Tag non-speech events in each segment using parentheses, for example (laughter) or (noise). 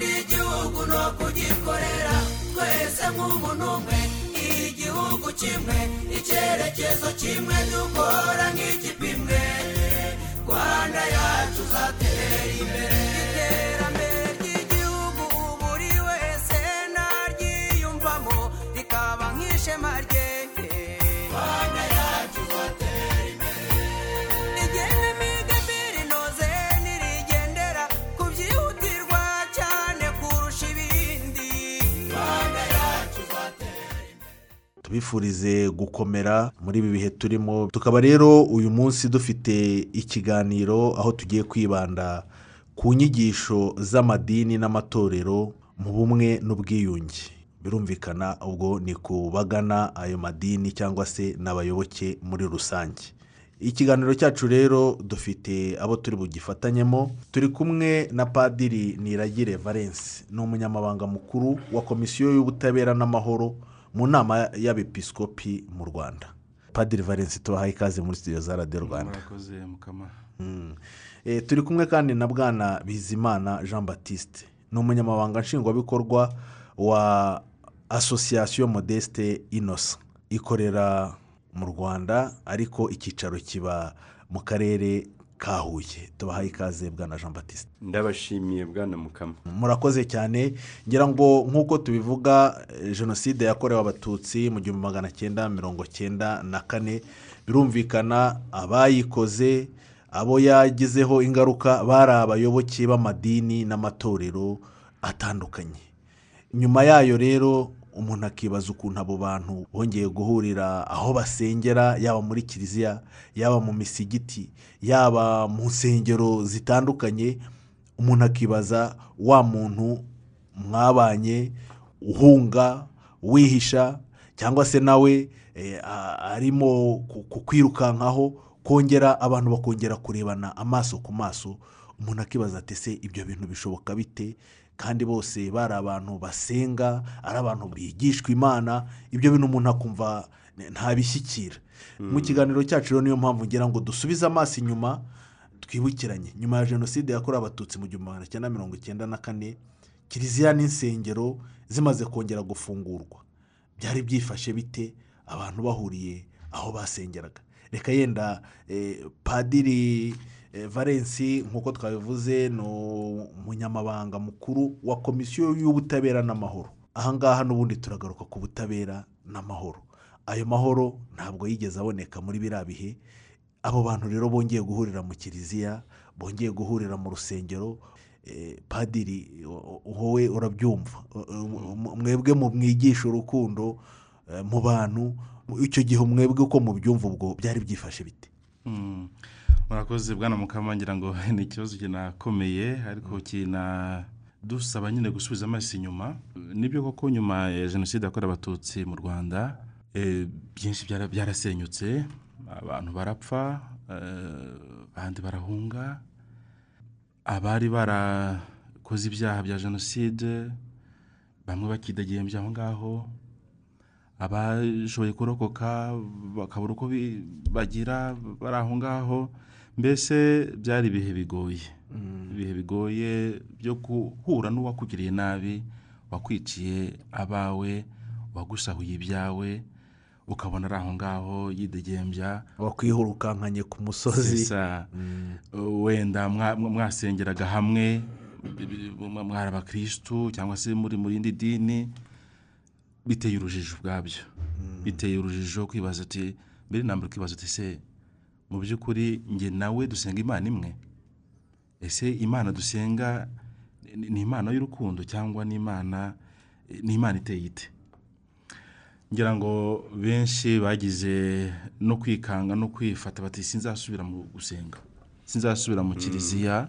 gukunda igihugu no kugikorera twese nk'umuntu umwe. Igihugu kimwe icyerekezo kimwe dukora nk'ikipe imwe rwanda yacu uzatera imbere. Iterambere ry'igihugu buri wese naryiyumvamo rikaba nk'ishema rye. Tubifurize gukomera muri ibi bihe turimo. Tukaba rero uyu munsi dufite ikiganiro aho tugiye kwibanda ku nyigisho z'amadini n'amatorero mu bumwe n'ubwiyunge. Birumvikana ubwo ni ku bagana ayo madini cyangwa se n'abayoboke muri rusange. Ikiganiro cyacu rero dufite abo turi bugifatanyemo. Turi kumwe na padiri niragire valence ni umunyamabanga mukuru wa komisiyo y'ubutabera n'amahoro mu nama y'abepiskopi mu rwanda. Padiri valence tubahaye ikaze muri studio za radiyo rwanda. Murakoze mukama. Mm. Eh, turi kumwe kandi na bwana bizimana jean batiste ni umunyamabanga nshingwabikorwa wa asosiyasiyo modeste inosa ikorera mu rwanda ariko icyicaro kiba mu karere ka huye tubahaye ikaze bwana jean batiste ndabashimiye bwana mukama. Murakoze cyane. Ngira ngo nk'uko tubivuga eh, jenoside yakorewe abatutsi mu gihumbi magana cyenda mirongo cyenda na kane. Birumvikana abayikoze abo yagizeho ingaruka bari abayoboke b'amadini n'amatorero atandukanye. Nyuma yayo rero umuntu akibaza ukuntu abo bantu bongeye guhurira aho basengera yaba muri kiliziya yaba mu misigiti yaba mu nsengero zitandukanye umuntu akibaza wa muntu mwabanye uhunga wihisha cyangwa se nawe eh, arimo ku- kukwirukankaho kongera abantu bakongera kurebana amaso ku maso umuntu akibaza ati ese ibyo bintu bishoboka bite? Kandi bose bari abantu basenga ari abantu bigishwa imana ibyo bintu umuntu akumva ntabishyikira. Mu kiganiro cyacu rero niyo mpamvu ngira ngo dusubize amaso inyuma twibukiranye. Nyuma ya jenoside yakorewe abatutsi mu gihumbi magana cyenda mirongo icyenda na kane kiliziya n'insengero zimaze kongera gufungurwa. Byari byifashe bite? Abantu bahuriye aho basengeraga. Reka yenda eh, padiri valensi nk'uko twabivuze ni umunyamabanga mukuru wa komisiyo y'ubutabera n'amahoro. Ahangaha n'ubundi turagaruka ku butabera n'amahoro. Ayo mahoro ntabwo yigeze aboneka muri biriya bihe. Abo bantu rero bongeye guhurira mu kiliziya bongeye guhurira mu rusengero eh, padiri wowe urabyumva. Mwebwe mwigisha urukundo eh, mu bantu icyo gihe mwebwe uko mubyumva ubwo byari byifashe bite? Mm. Murakoze bwana mukama ngira ngo (laughs) ni ikibazo kinakomeye ariko kinadusaba nyine gusubiza amaso inyuma. Nibyo koko nyuma ya jenoside yakorewe abatutsi mu rwanda eh, byinshi byara- byarasenyutse. Abantu barapfa eh, abandi barahunga abari barakoze ibyaha bya jenoside bamwe bakidegembya aho ngaho abashoboye kurokoka bakabura uko bagira bari aho ngaho. Mbese byari ibihe bigoye? Ibihe bigoye byo guhura n'uwakugiriye nabi wakwiciye abawe wagusahuye ibyawe ukabona ari aho ngaho yidegembya. Wakwihurukankanye ku musozi Sisa, wenda mwa- mwa- mwasengeraga hamwe mwari abakirisitu cyangwa se muri mu rindi dini biteye urujijo ubwabyo. Biteye urujijo kwibaza ati mbere na mbere ukibaza uti se mu by'ukuri njye nawe dusenga imana imwe. Ese imana dusenga ni- imana y'urukundo cyangwa ni imana ni imana iteye ite? Ngira ngo benshi bagize no kwikanga no kwifata bati sinzasubira mu gusenga sinzasubira mu kiliziya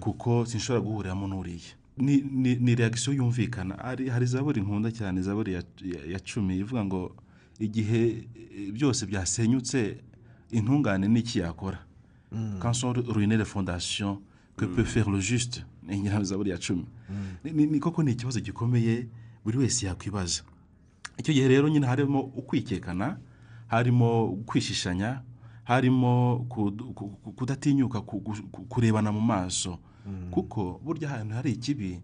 kuko sinshobora guhuriramo n'uriya. Ni reagisiyo yumvikana. Hari zaburi nkunda cyane zaburi ya cumi ivuga ngo igihe eh, byose byasenyutse intungane n'iki yakora. Quand sont ruinées les fondations que peut faire le juste? Ni ngira ngo zaburi ya cumi Ni- ni ni koko ni ikibazo gikomeye buri wese yakwibaza. Icyo gihe rero nyine harimo ukwikekana harimo kwishishanya harimo kudatinyuka ku- ku- ku- kurebana mu maso. Kuko burya ahantu hari ikibi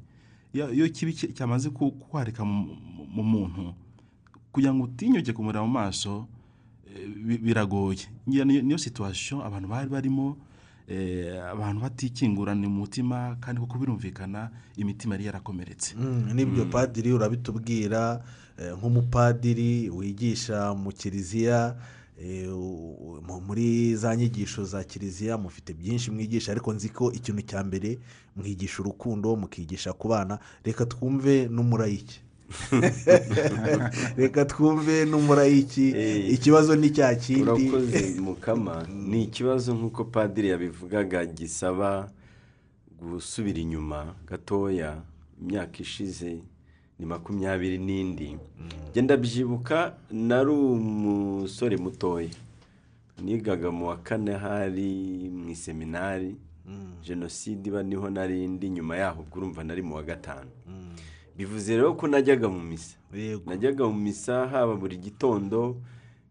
iyo kibi ki- cyamaze ku- kwarika mu mu- mu muntu. Kugira ngo utinyuke kumureba mu maso biragoye. Niyo situation abantu bari barimo eh, abantu batikingurana umutima kandi kuko birumvikana imitima yari yarakomeretse. Mm, n'ibyo padiri urabitubwira eh, nk'umupadiri wigisha mu kiliziya eh, muri za nyigisho za kiliziya mufite byinshi mwigisha ariko nzi ko ikintu cya mbere mwigisha urukundo mukigisha ku bana. Reka twumve n'umurayiki. (laughs) reka twumve n'umurayiki Eh, ikibazo ni cya kindi. urakoze (laughs) mukama. Ni ikibazo nk'uko padiri yabivugaga gisaba gusubira inyuma gatoya imyaka ishize ni makumyabiri n'indi. Genda byibuka nari umusore mutoya. Nigaga mu wa kane hari mu iseminari jenoside iba ni ho narindi nyuma yaho ubwo urumva nari mu wa gatanu. Bivuze rero ko najyaga mu misa. Najyaga mu misa haba buri gitondo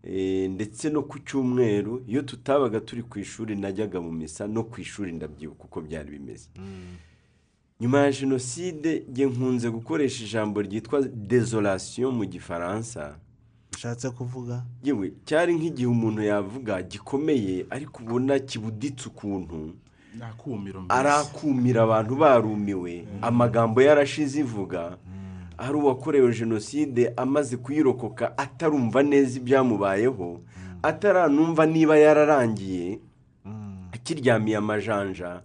eh, ndetse no ku cyumweru. Iyo tutabaga turi ku ishuri najyaga mu misa no ku ishuri ndabyibuka uko byari bimeze. Nyuma ya jenoside njye nkunze gukoresha ijambo ryitwa desolation mu gifaransa. Ushatse kuvuga? Yewe cyari nk'igihe umuntu yavuga gikomeye ariko ubona kibuditse ukuntu. Arakumira abantu barumiwe. Amagambo yarashize ivuga hari uwakorewe jenoside amaze kuyirokoka atarumva neza ibyamubayeho ataranumva niba yararangiye. Akiryamiye amajanja.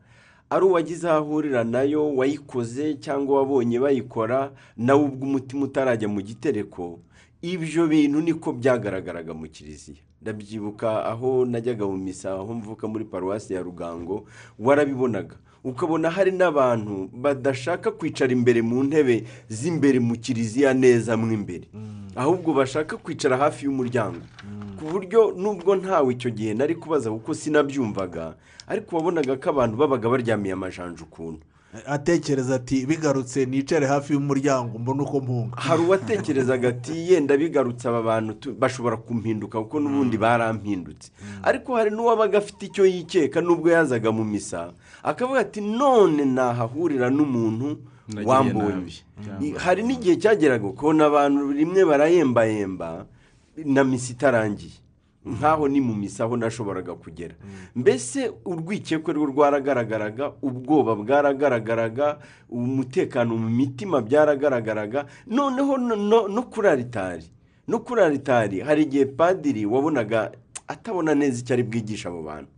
Ari uwagize aho ahurira na yo wayikoze cyangwa wabonye bayikora nawe ubwo umutima utarajya mu gitereko. Ibyo bintu niko byagaragaraga mu kiliziya. Ndabyibuka aho najyaga mu misa aho mvuka muri paruwasi ya rugango warabibonaga. Ukabona hari n'abantu badashaka kwicara imbere mu ntebe z'imbere mu kiliziya neza mo imbere. Ahubwo bashaka kwicara hafi y'umuryango. Ku buryo nubwo ntawe icyo gihe nari kubaza kuko sinabyumvaga ariko wabonaga ko abantu babaga baryamiye amajanja ukuntu. Atekereza ati bigarutse nicare hafi y'umuryango mbona uko mpunga. Hari uwatekerezaga ati yenda bigarutse aba bantu tu- bashobora kumpinduka kuko n'ubundi barampindutse. Ariko hari n'uwabaga afite icyo yikeka nubwo yazaga mu misa akavuga ati none nahahurira n'umuntu wambonye. Cyangwa- hari n'igihe cyageraga ukabona abantu rimwe barayembayemba na misa itarangiye. Nk'aho ni mu misa aho nashoboraga kugera. Mbese urwikekwe rwo rwaragaragaraga ubwoba bwaragaragaraga umutekano mu mitima byaragaragaraga noneho no- no- no kuri aritari no kuri aritari hari igihe padiri wabonaga atabona neza icyo ari bwigisha abo bantu.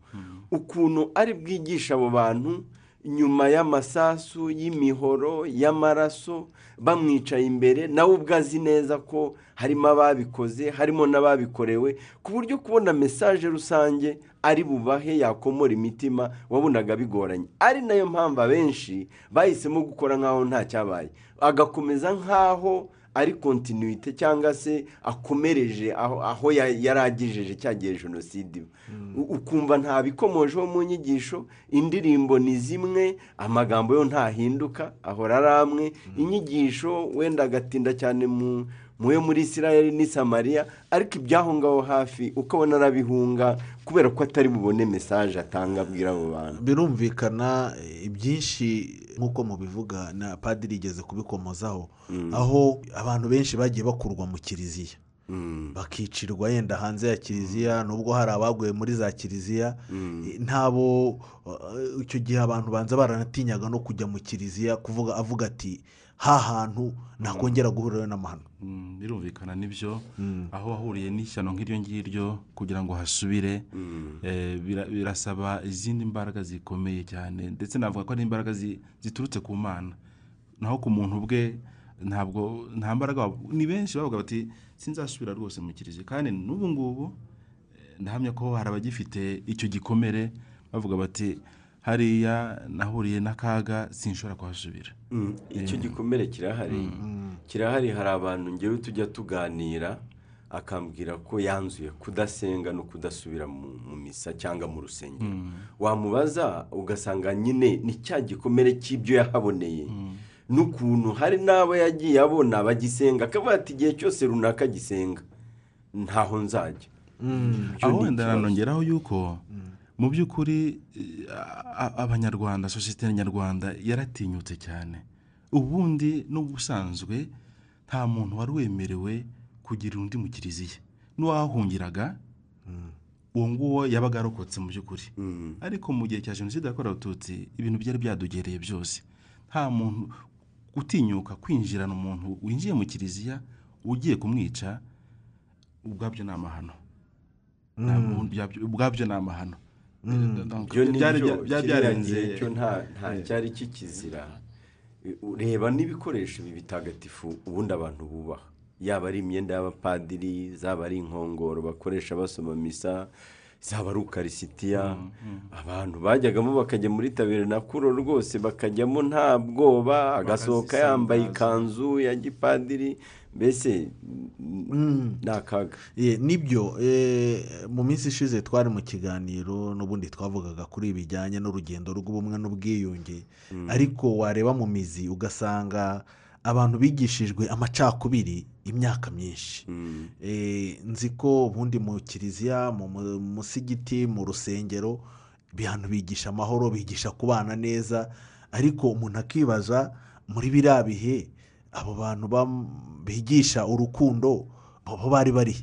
Ukuntu ari bwigisha abo bantu nyuma y'amasasu y'imihoro y'amaraso bamwicaye imbere nawe ubwo azi neza ko harimo ababikoze harimo n'ababikorewe ku buryo kubona mesaje rusange ari bubahe yakomora imitima wabonaga bigoranye. Ari na yo mpamvu abenshi bahisemo gukora nk'aho nta cyabaye. Agakomeza nk'aho ari kontinuite cyangwa se akomereje aho aho ya- yari agejeje cya gihe jenoside. U- ukumva ntabikomojeho mu nyigisho indirimbo ni zimwe amagambo yo ntahinduka ahora ari amwe. Inyigisho wenda agatinda cyane mu mu yo muri isirayeli n'i samariya ariko iby'aho ngaho hafi ukabona arabihunga kubera ko atari bubone mesaje atanga abwira abo bantu. Birumvikana eh, ibyinshi nk'uko mubivuga na padiri igeze kubikomozaho aho abantu benshi bagiye bakurwa mu kiliziya. Mm. bakicirwa yenda hanze ya kiliziya nubwo hari abaguye muri za kiliziya. Eh, ntabo eh, icyo gihe abantu banza baranatinyaga no kujya mu kiliziya kuvuga avuga ati hantu nakongera guhurirayo n'amahano. Mm, birumvikana ni byo. Aho wahuriye n'ishyano nk'iryo ngiryo kugira ngo hasubire. Eh, bira- birasaba izindi mbaraga zikomeye cyane. Ndetse navuga ko ari imbaraga zi- ziturutse ku mana. Naho ku muntu bwe ntabwo nta mbaraga ni benshi bavuga bati sinzasubira rwose mu kiliziya. Kandi n'ubu ngubu eh, ndahamya ko hari abagifite icyo gikomere bavuga bati hariya nahuriye n'akaga sinshobora kuhasubira. Mm, icyo gikomere kirahari. Kirahari hari abantu ngewe tujya tuganira akambwira ko yanzuye kudasenga no kudasubira mu misa cyangwa mu rusengero. Wamubaza ugasanga nyine ni cya gikomere cy'ibyo yahaboneye. N'ukuntu hari n'abo yagiye abona bagisenga akavuga ati igihe cyose runaka gisenga ntaho nzajya. Aho wenda nanongeraho yuko mu by'ukuri eh, abanyarwanda sosiyete nyarwanda yaratinyutse cyane. Ubundi n'ubusanzwe nta muntu wari wemerewe kugira undi mu kiliziya. N'uwahahungiraga uwo nguwo yabaga arokotse mu by'ukuri. Ariko mu gihe cya jenoside yakorewe abatutsi ibintu byari byadugereye byose. Nta muntu gutinyuka kwinjirana umuntu winjiye mu kiliziya ugiye kumwica ubwabyo ni amahano. Byabyo- ubwabyo ni amahano. Byo ni Byari- byo byari kiriya byarenze cyo nta nta cyari kikizira ureba n'ibikoresho ibi bitagatifu ubundi abantu bubaha yaba ari imyenda y'abapadiri zaba ari inkongoro bakoresha basoma misa zaba ari ukarisitiya abantu bajyagamo bakajya muri tabire na kuro rwose bakajyamo nta bwoba agasohoka yambaye ikanzu ya gipadiri mbese ni akaga ni byo eh, mu minsi ishize twari mu kiganiro n'ubundi twavugaga kuri ibi bijyanye n'urugendo rw'ubumwe n'ubwiyunge. Ariko wareba mu mizi ugasanga abantu bigishijwe amacakubiri imyaka myinshi. Eh, nzi ko ubundi mu kiliziya mu mu- musigiti mu rusengero abantu bigisha amahoro bigisha kubana neza. Ariko umuntu akibaza muri biriya bihe abo bantu bigisha urukundo bo bari bari.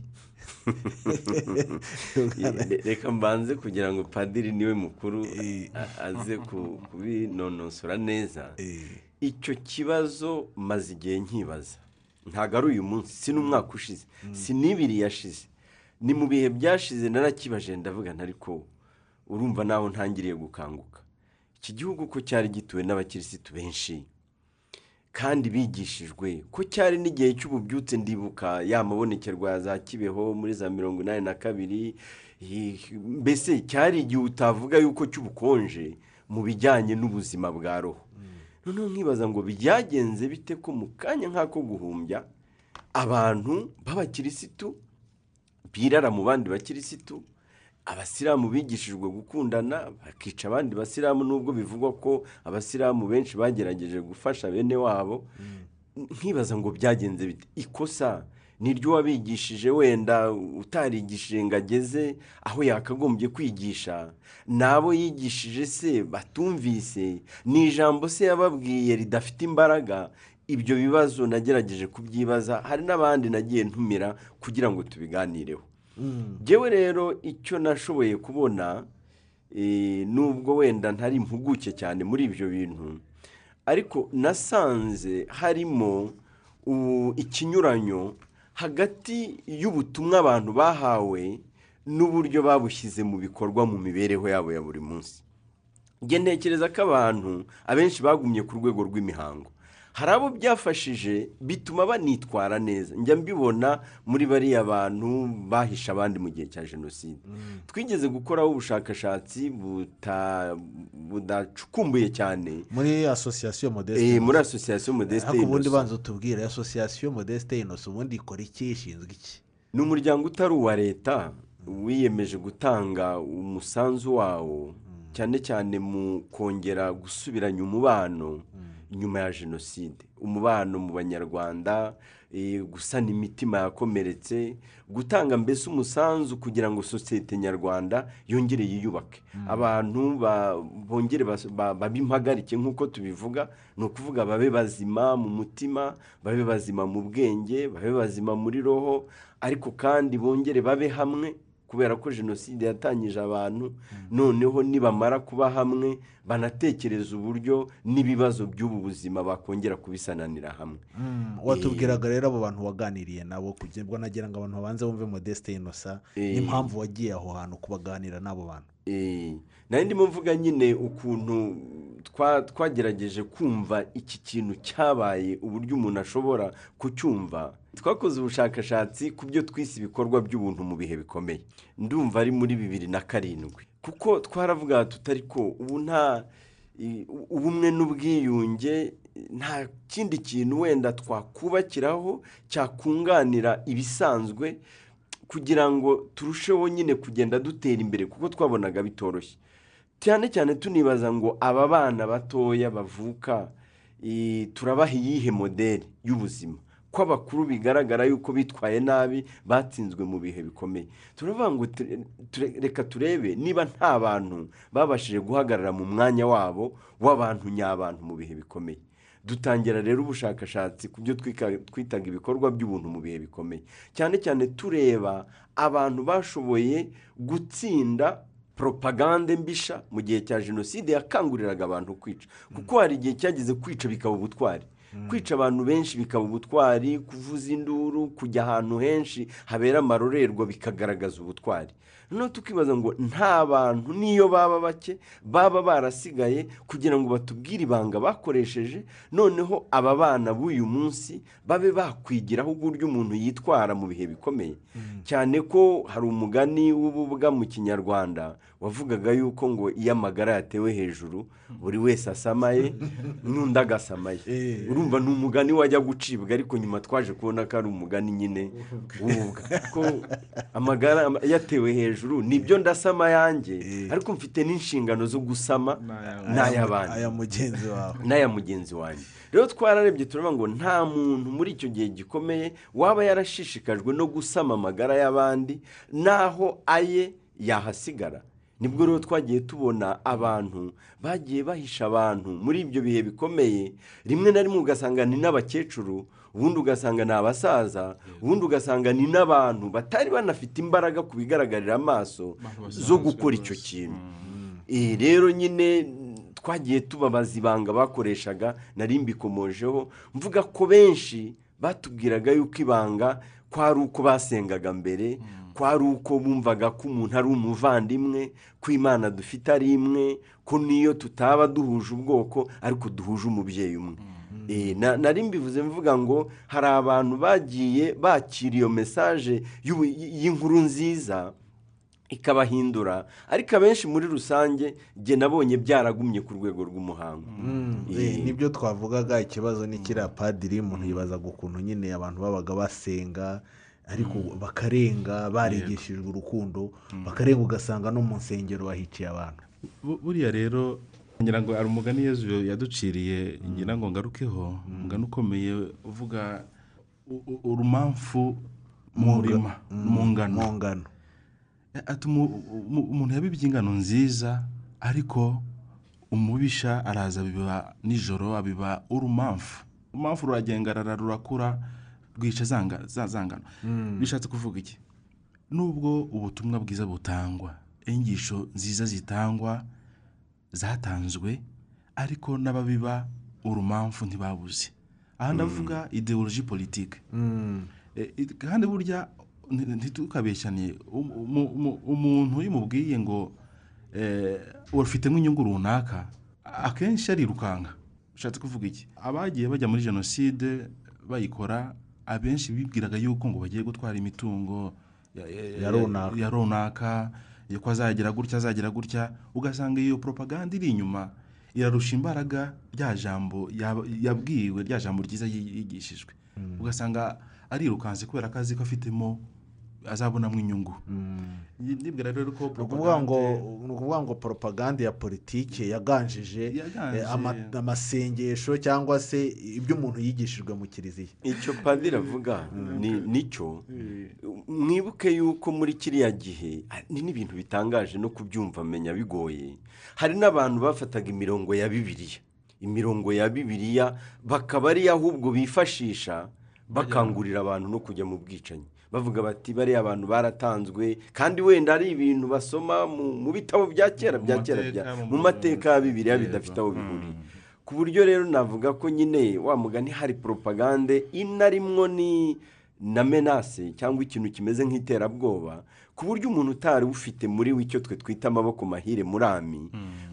Re- reka mbanze kugira ngo padiri ni we mukuru a- aze ku- kubinonosora neza. Icyo kibazo maze igihe nkibaza. Ntabwo ari uyu munsi si n'umwaka ushize si n'ibiri yashize. Ni mu bihe byashize narakibaje ndavuga ariko urumva naho ntangiriye gukanguka. Iki gihugu ko cyari gituwe n'abakirisitu benshi. Kandi bigishijwe ko cyari n'igihe cy'ububyutse ndibuka ya mabonekerwa za kibeho muri za mirongo inani na kabiri mbese cyari igihe utavuga yuko cy'ubukonje mu bijyanye n'ubuzima bwa roho. Noneho nkibaza ngo byagenze bite ko mu kanya nk'ako guhumbya abantu b'abakirisitu birara mu bandi bakirisitu? Abasilamu bigishijwe gukundana bakica abandi basilamu nubwo bivugwa ko abasilamu benshi bagerageje gufasha bene wabo. Nkibaza ngo byagenze bite? Ikosa niryo wabigishije wenda utarigishije ngo ageze aho yakagombye kwigisha. N'abo yigishije se batumvise ni ijambo se yababwiye ridafite imbaraga. Ibyo bibazo nagerageje kubyibaza hari n'abandi nagiye ntumira kugira ngo tubiganireho. Ngewe rero icyo nashoboye kubona eh, nubwo wenda ntari impuguke cyane muri ibyo bintu ariko nasanze harimo ikinyuranyo hagati y'ubutumwa abantu bahawe n'uburyo babushyize mu bikorwa mu mibereho yabo ya buri munsi. Ntekereza ko abantu abenshi bagumye ku rwego rw'imihango. Hari abo byafashije bituma banitwara neza. Njya mbibona muri bariya bantu bahisha abandi mu gihe cya jenoside. Twigeze gukoraho ubushakashatsi budacukumbuye cyane. Muri asosiyasiyo eh, modeste muri asosiyasiyo modeste ariko ubundi banza utubwire asosiyasiyo modeste inosi ubundi ikora iki ishinzwe iki? Ni umuryango utari uwa leta wiyemeje gutanga umusanzu wawo. Cyane cyane mu kongera gusubiranya umubano. Nyuma ya jenoside. Umubano mu banyarwanda eh, gusana imitima yakomeretse gutanga mbese umusanzu kugira ngo sosiyete nyarwanda yongere yiyubake. Abantu ba- bongere bas- ba- babe impagarike nk'uko tubivuga ni ukuvuga babe bazima mu mutima babe bazima mu bwenge babe bazima muri roho ariko kandi bongere babe hamwe kubera ko jenoside yatangije abantu noneho nibamara kuba hamwe banatekereza uburyo n'ibibazo by'ubu buzima bakongera kubisananira hamwe. Watubwiraga rero abo bantu waganiriye nabo kugira ngo nagira ngo abantu babanze bumve modeste inosa Eh. n'impamvu wagiye aho hantu kubaganira n'abo bantu. Eh, nari ndimo mvuga nyine ukuntu twa- twagerageje kumva iki kintu cyabaye uburyo umuntu ashobora kucyumva. Twakoze ubushakashatsi ku byo twise ibikorwa by'ubuntu mu bihe bikomeye. Ndumva ari muri bibiri na karindwi. Kuko twaravuga tutari ko ubu nta ubumwe n'ubwiyunge nta kindi kintu wenda twakubakiraho cyakunganira ibisanzwe kugira ngo turusheho nyine kugenda dutera imbere kuko twabonaga bitoroshye. Cyane cyane tunibaza ngo aba bana batoya bavuka turabaha iyihe modeli y'ubuzima? Ko abakuru bigaragara yuko bitwaye nabi batsinzwe mu bihe bikomeye. Turavuga ngo reka turebe niba nta bantu babashije guhagarara mu mwanya wabo w'abantu nyabantu mu bihe bikomeye. Dutangira rero ubushakashatsi ku byo twitaga ibikorwa by'ubuntu mu bihe bikomeye. Cyane cyane tureba abantu bashoboye gutsinda poropagande mbisha mu gihe cya jenoside yakanguriraga abantu kwica. Kuko hari igihe cyageze kwica bikaba ubutwari. Kwica abantu benshi bikaba ubutwari kuvuza induru kujya ahantu henshi habera amarorerwa bikagaragaza ubutwari. Noneho tukibaza ngo nta bantu niyo baba bake baba barasigaye kugira ngo batubwire ibanga bakoresheje noneho aba bana b'uyu munsi babe bakwigiraho uburyo umuntu yitwara mu bihe bikomeye. Cyane ko hari umugani w'ububwa mu kinyarwanda wavugaga yuko ngo iyo amagara yatewe hejuru buri wese asamaye (laughs) n'undi agasamaye. Eh. urumva ni umugani wajya gucibwa ariko nyuma twaje kubona ko ari umugani nyine w'ububwa ko amagara ama- yatewe hejuru ni byo ndasama yanjye Eh. ariko mfite n'inshingano zo gusama N'aya- n'ay'abandi aya mugenzi wawe. N'aya mugenzi wanjye. Rero twararebye turabona ngo nta muntu muri icyo gihe gikomeye waba yarashishikajwe no gusama amagara y'abandi n'aho aye yahasigara. Ni bwo rero twagiye tubona abantu bagiye bahisha abantu muri ibyo bihe bikomeye rimwe na rimwe ugasanga ni n'abakecuru ubundi ugasanga ni abasaza ubundi ugasanga ni n'abantu batari banafite imbaraga ku bigaragarira amaso zo gukora icyo kintu. Eh, rero nyine twagiye tubabaza ibanga bakoreshaga nari mbikomojeho mvuga ko benshi batubwiraga yuko ibanga kwari uko basengaga mbere kwari uko bumvaga ko umuntu ari umuvandimwe ko imana dufite ari imwe ko niyo tutaba duhuje ubwoko ariko duhuje umubyeyi umwe. Eh, na- nari mbivuze mvuga ngo hari abantu bagiye bakira iyo mesaje y'inkuru nziza ikabahindura. Ariko abenshi muri rusange njye nabonye byaragumye ku rwego rw'umuhango. Eh, ni byo twavugaga ikibazo ni kiriya padiri umuntu yibazaga ukuntu nyine abantu babaga basenga ariko bakarenga barigishijwe urukundo bakarenga ugasanga no mu nsengero bahiciye abantu. Bu- buriya rero ngira ngo hari umugani yezu yaduciriye ngira ngo ngarukeho umugani ukomeye uvuga urumamfu mu murima mu ngano. Umu- umu- umuntu yabibye ingano nziza ariko umubisha araza abiba nijoro abiba urumamfu urumamfu ruragengarara rurakura rwica za nga- za za ngano bishatse kuvuga iki? Nubwo ubutumwa bwiza butangwa inyigisho nziza zitangwa zatanzwe ariko n'ababiba urumamfu ntibabuze. Aha ndavuga ideoloji politike E, i- kandi burya nti- ntitukabeshyane Um- umu- umu- umuntu iyo umubwiye ngo eh, ufitemo inyungu runaka akenshi arirukanka. Ushatse kuvuga iki? Abagiye bajya muri jenoside bayikora abenshi bibwiraga yuko ngo bagiye gutwara imitungo ya- runaka. ko azagira gutya azagira gutya ugasanga iyo propaganda iri inyuma irarusha imbaraga rya jambo yab- yabwiwe rya jambo ryiza yi- yigishijwe ugasanga arirukanse kubera ko azi ko afitemo azabonamo inyungu. Nibwira rero ko ni ukuvuga ngo propagande- ni ukuvuga ngo poropagande ya politiki yaganjije eh, ama- amasengesho cyangwa se ibyo umuntu yigishijwe mu kiliziya. Icyo padiri avuga ni ni cyo mwibuke yuko muri kiriya gihe ah, ni n'ibintu bitangaje no kubyumva menya bigoye. Hari n'abantu bafataga imirongo ya bibiliya. Imirongo ya bibiliya bakaba ariyo ahubwo bifashisha bakangurira abantu no kujya mu bwicanyi. Bavuga bati bariya abantu baratanzwe kandi wenda ari ibintu basoma mu bitabo bya kera bya kera mu mateka ya bibiliya Yego. bidafite aho bihuriye. Ku buryo rero navuga ko nyine wa mugani hari poropagande inarimwo ni na menase cyangwa ikintu kimeze nk'iterabwoba ku buryo umuntu utari ufite muri we icyo twe twita amaboko mahire murami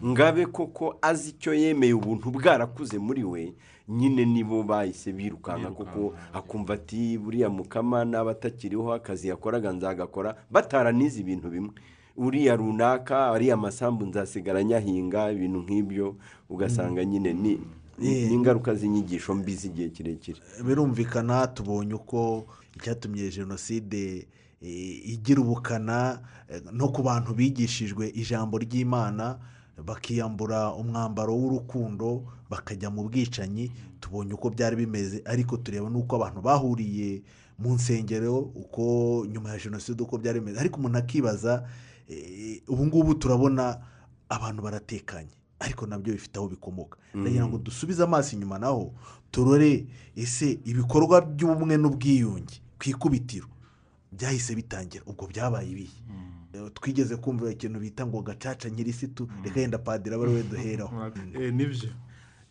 ngabe koko azi icyo yemeye ubuntu bwarakuze muri we nyine nibo bahise birukanka kuko akumva ati buriya mukama n'aba atakiriho akazi yakoraga nzagakora bataranize ibintu bimwe. Uriya runaka ariya masambu nzasigara nyahinga ibintu nk'ibyo ugasanga nyine ni ni ingaruka z'inyigisho mbi z'igihe kirekire. Birumvikana tubonye uko icyatumye jenoside eh, igira ubukana eh, no ku bantu bigishijwe ijambo ry'imana bakiyambura umwambaro w'urukundo bakajya mu bwicanyi tubonye uko byari bimeze. Ariko tureba n'uko abantu bahuriye mu nsengero uko nyuma ya jenoside uko byari bimeze. Ariko umuntu akibaza eh, ubu ngubu turabona abantu baratekanye. Ariko na byo bifite aho bikomoka. Ndagira ngo dusubize amaso inyuma naho turore ese ibikorwa by'ubumwe n'ubwiyunge ku ikubitiro byahise bitangira. Ubwo byabaye ibihe? Eh, twigeze kumva ikintu bita ngo gacaca nyirisitu reka yenda padiri abe ari we duheraho. (laughs) Eh, ni byo.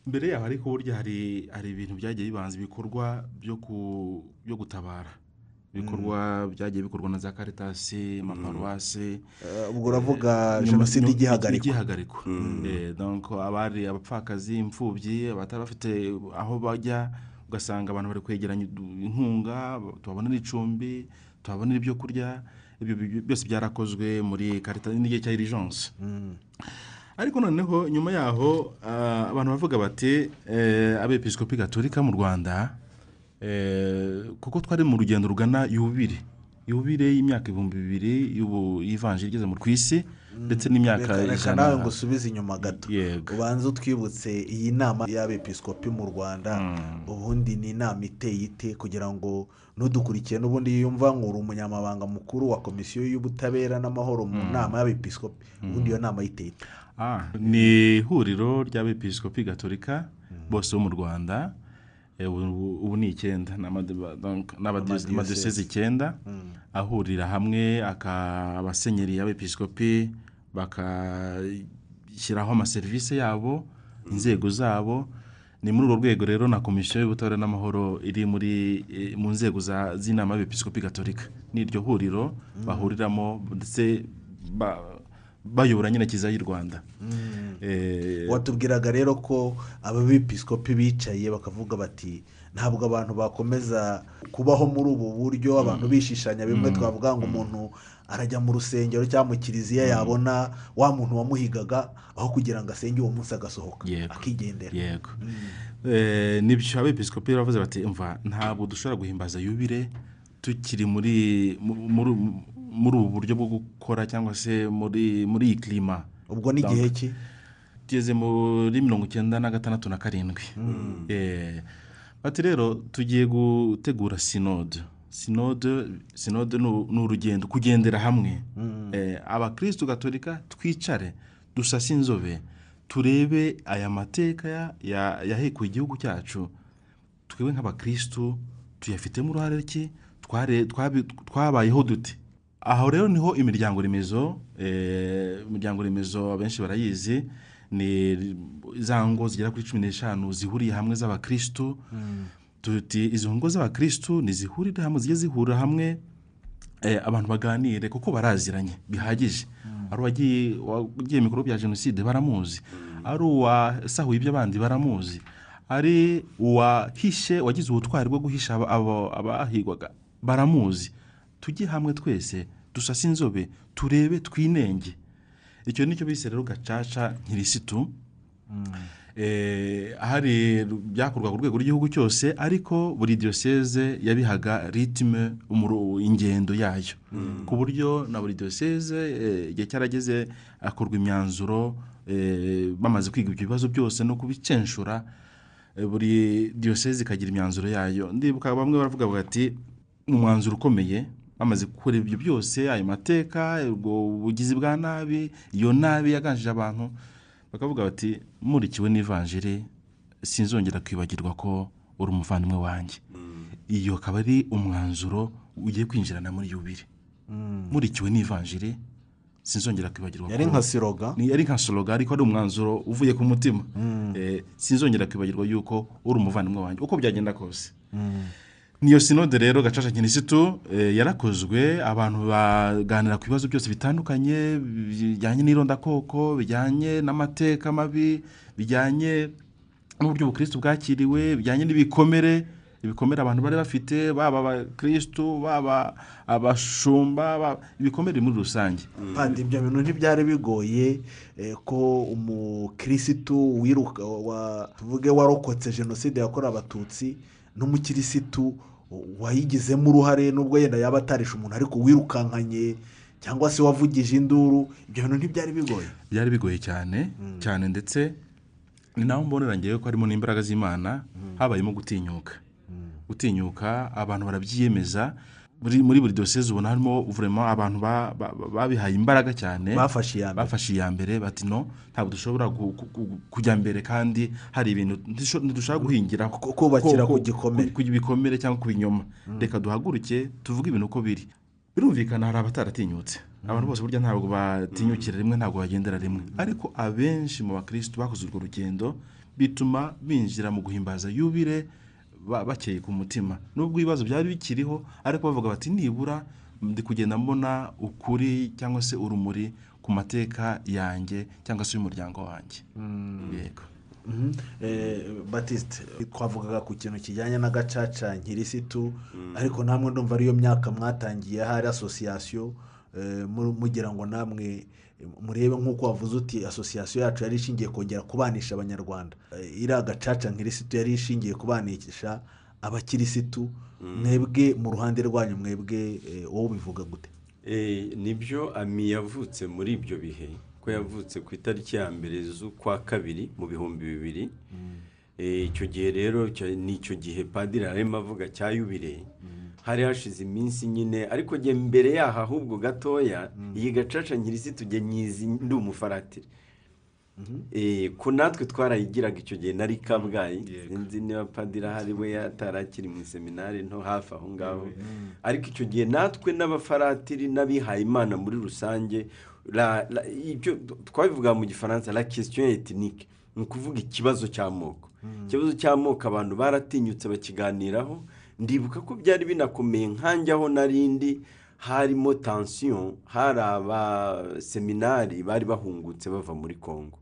Mbere yaho ariko burya hari hari ibintu byagiye bibanza ibikorwa byo ku byo gutabara. Ibikorwa byagiye bikorwa na za karitasi amaparuwasi Eh, ubwo uravuga jenoside igihagarikwa. Eh, abari abapfakazi imfubyi abatari bafite aho bajya ugasanga abantu bari kwegeranya inkunga tubabonera icumbi tubabonera ibyo kurya. Ibyo byose byarakozwe muri karita n'igihe cya irijanse ariko noneho nyuma yaho ah, abantu bavuga bati eh, abepiskopi gatolika mu rwanda eh, kuko twari mu rugendo rugana yubire yubire y'imyaka ibihumbi bibiri y'ivanjiri igeze mu ku isi ndetse n'imyaka ijana. nawe ngo usubize inyuma gato. Ubanza utwibutse iyi nama y'abepiskopi mu rwanda ubundi ni inama iteye ite kugira ngo n'udukurikiye n'ubundi yiyumva ngo uri umunyamabanga mukuru wa komisiyo y'ubutabera n'amahoro mu nama y'abepiskopi ubundi iyo nama yiteye ite? Ah, ni ihuriro ry'abepiskopi gatolika bose bo mu rwanda. Eh, ubu ni icyenda amadiyosezi icyenda. Ahurira hamwe abasenyeri y'abepiskopi bakashyiraho amaserivisi yabo inzego zabo. Ni muri urwo rwego rero na komisiyo y'ubutabera n'amahoro iri muri eh, mu nzego z'inama y'abepiskopi gatolika. Ni iryo huriro bahuriramo ndetse ba- bayobora nyine kiza y'u rwanda. Eh, watubwiraga rero ko ababepiskopi bicaye bakavuga bati ntabwo abantu bakomeza kubaho muri ubu buryo abantu bishishanya bimwe twavuga ngo umuntu arajya mu rusengero cyangwa mu kiliziya yabona wa muntu wamuhigaga aho kugira ngo asenge uwo munsi agasohoka akigendera. yego. Eh, ni byo abepiskopi baravuze bati mva ntabwo dushobora guhimbaza yubire tukiri muri mu- muri ubu buryo bwo gukora cyangwa se muri muri iyi kirima ubwo ni igihe ki? tugeze muri mirongo icyenda na gatandatu na karindwi. Eh, bati rero tugiye gutegura sinode. Sinode sinode ni urugendo kugendera hamwe. Eh, abakirisitu gatolika twicare dusase inzobe turebe aya mateka ya- ya- yahekuye igihugu cyacu. Twebwe nk'abakirisitu tuyafitemo uruhare ki? Twabayeho dute aho rero ni ho imiryango remezo eh, imiryango remezo abenshi barayizi ni za ngo zigera kuri cumi n'eshanu zihuriye hamwe z'abakirisitu tuti izo ngo z'abakirisitu nizihurire hamwe zijye zihurira hamwe eh, abantu baganire kuko baraziranye bihagije. Ari uwagiye bikorwa bya jenoside baramuzi. Ari uwasahuye iby'abandi baramuzi. Ari uwahishe wagize ubutwari bwo guhisha abahigwaga baramuzi. Tujye hamwe twese dusase inzobe turebe twinenge. Icyo ni cyo bise rero gacaca nkirisitu. Eh, hari byakorwa ku rwego rw'igihugu cyose ariko buri diyoseze yabihaga ritime ingendo yayo. Ku buryo na buri diyoseze eh, igihe cyarageze hakorwa imyanzuro eh, bamaze kwiga ibyo bibazo byose no kubicenshura eh, buri diyoseze ikagira imyanzuro yayo. Ndibuka bamwe baravuga bati umwanzuro ukomeye bamaze gukora ibyo byose ayo mateka ubwo bugizi bwa nabi iyo nabi yaganjije abantu bakavuga bati murikiwe n'ivanjiri sinzongera kwibagirwa ko uri umuvandimwe wanjye. Iyo akaba ari umwanzuro ugiye kwinjirana muri yubire murikiwe n'ivanjiri sinzongera kwibagirwa yari nka siroga. Ni ari nka soroga ariko ari umwanzuro uvuye ku mutima. Eh, sinzongera kwibagirwa yuko uri umuvandimwe wanjye uko byagenda kose. Niyo sinode rero gacaca kinisitu yarakozwe abantu baganira ku bibazo byose bitandukanye bijyanye n'irondakoko bijyanye n'amateka mabi bijyanye n'uburyo ubukirisitu bwakiriwe bijyanye n'ibikomere ibikomere abantu bari bafite baba abakirisitu baba abashumba ibikomere muri rusange. Kandi ibyo bintu ntibyari bigoye eh, ko umukirisitu wiruka tuvuge warokotse jenoside yakorewe abatutsi n'umukirisitu wayigizemo uruhare nubwo yenda yaba atarisha umuntu ariko wirukankanye cyangwa se wavugije induru ibyo bintu ntibyari bigoye. Byari bigoye cyane cyane ndetse ni naho mbonera ngewe ko harimo n'imbaraga z'imana habayemo gutinyuka. Gutinyuka abantu barabyiyemeza muri muri buri diyoseze ubona harimo vurema abantu ba- ba- ba- babihaye imbaraga cyane. Bafashe iya mbere. Bati no ntabwo dushobora kujya mbere kandi hari ibintu ntidushobora guhingira Ku- kubakira ku gikomere. ku bikomere cyangwa ku binyoma. Reka duhaguruke tuvuge ibintu uko biri. Birumvikana hari abataratinyutse. Abantu bose burya ntabwo batinyukira rimwe ntabwo bagendera rimwe. Ariko abenshi mu bakirisitu bakoze urwo rugendo bituma binjira mu guhimbaza yubire bakeye ku mutima. Nubwo ibibazo byari bikiriho ariko bavuga bati nibura ndi kugenda mbona ukuri cyangwa se urumuri ku mateka yanjye cyangwa se y'umuryango wanjye. Yego. Mhm. Eh, batiste twavugaga ku kintu kijyanye n'agacaca nkirisitu ariko namwe ndumva ariyo myaka mwatangiye hari asosiyasiyo eh, mu- mugira ngo namwe murebe nk'uko wavuze uti asosiyasiyo yacu yari ishingiye kongera kubanisha abanyarwanda. Eh, iriya gacaca nkirisitu yari ishingiye kubanisha abakirisitu mwebwe mu ruhande rwanyu mwebwe eh, wowe ubivuga gute? Eh, ni byo ami yavutse muri ibyo bihe ko yavutse ku itariki ya mbere z'ukwa kabiri mu bihumbi bibiri. Eh, icyo gihe rero ni icyo gihe padiri arimo avuga cya yubire hari hashize iminsi nyine ariko njye mbere yaho ahubwo gatoya iyi gacaca nkirisi tujye nyizi ndi umufaratiri Eh, ko natwe twarayigiraga icyo gihe nari kabgayi. Sinzi niba padiri ahari we yatarakiri mu seminari nto hafi aho ngaho. Ariko icyo gihe natwe n'abafaratiri n'abihaye imana muri rusange ibyo twabivuga mu gifaransa la question ethnique. Ni ukuvuga ikibazo cy'amoko. Ikibazo cy'amoko abantu baratinyutse bakiganiraho ndibuka ko byari binakomeye nkanjye aho narindi harimo tansiyo hari abaseminari bari bahungutse bava muri congo.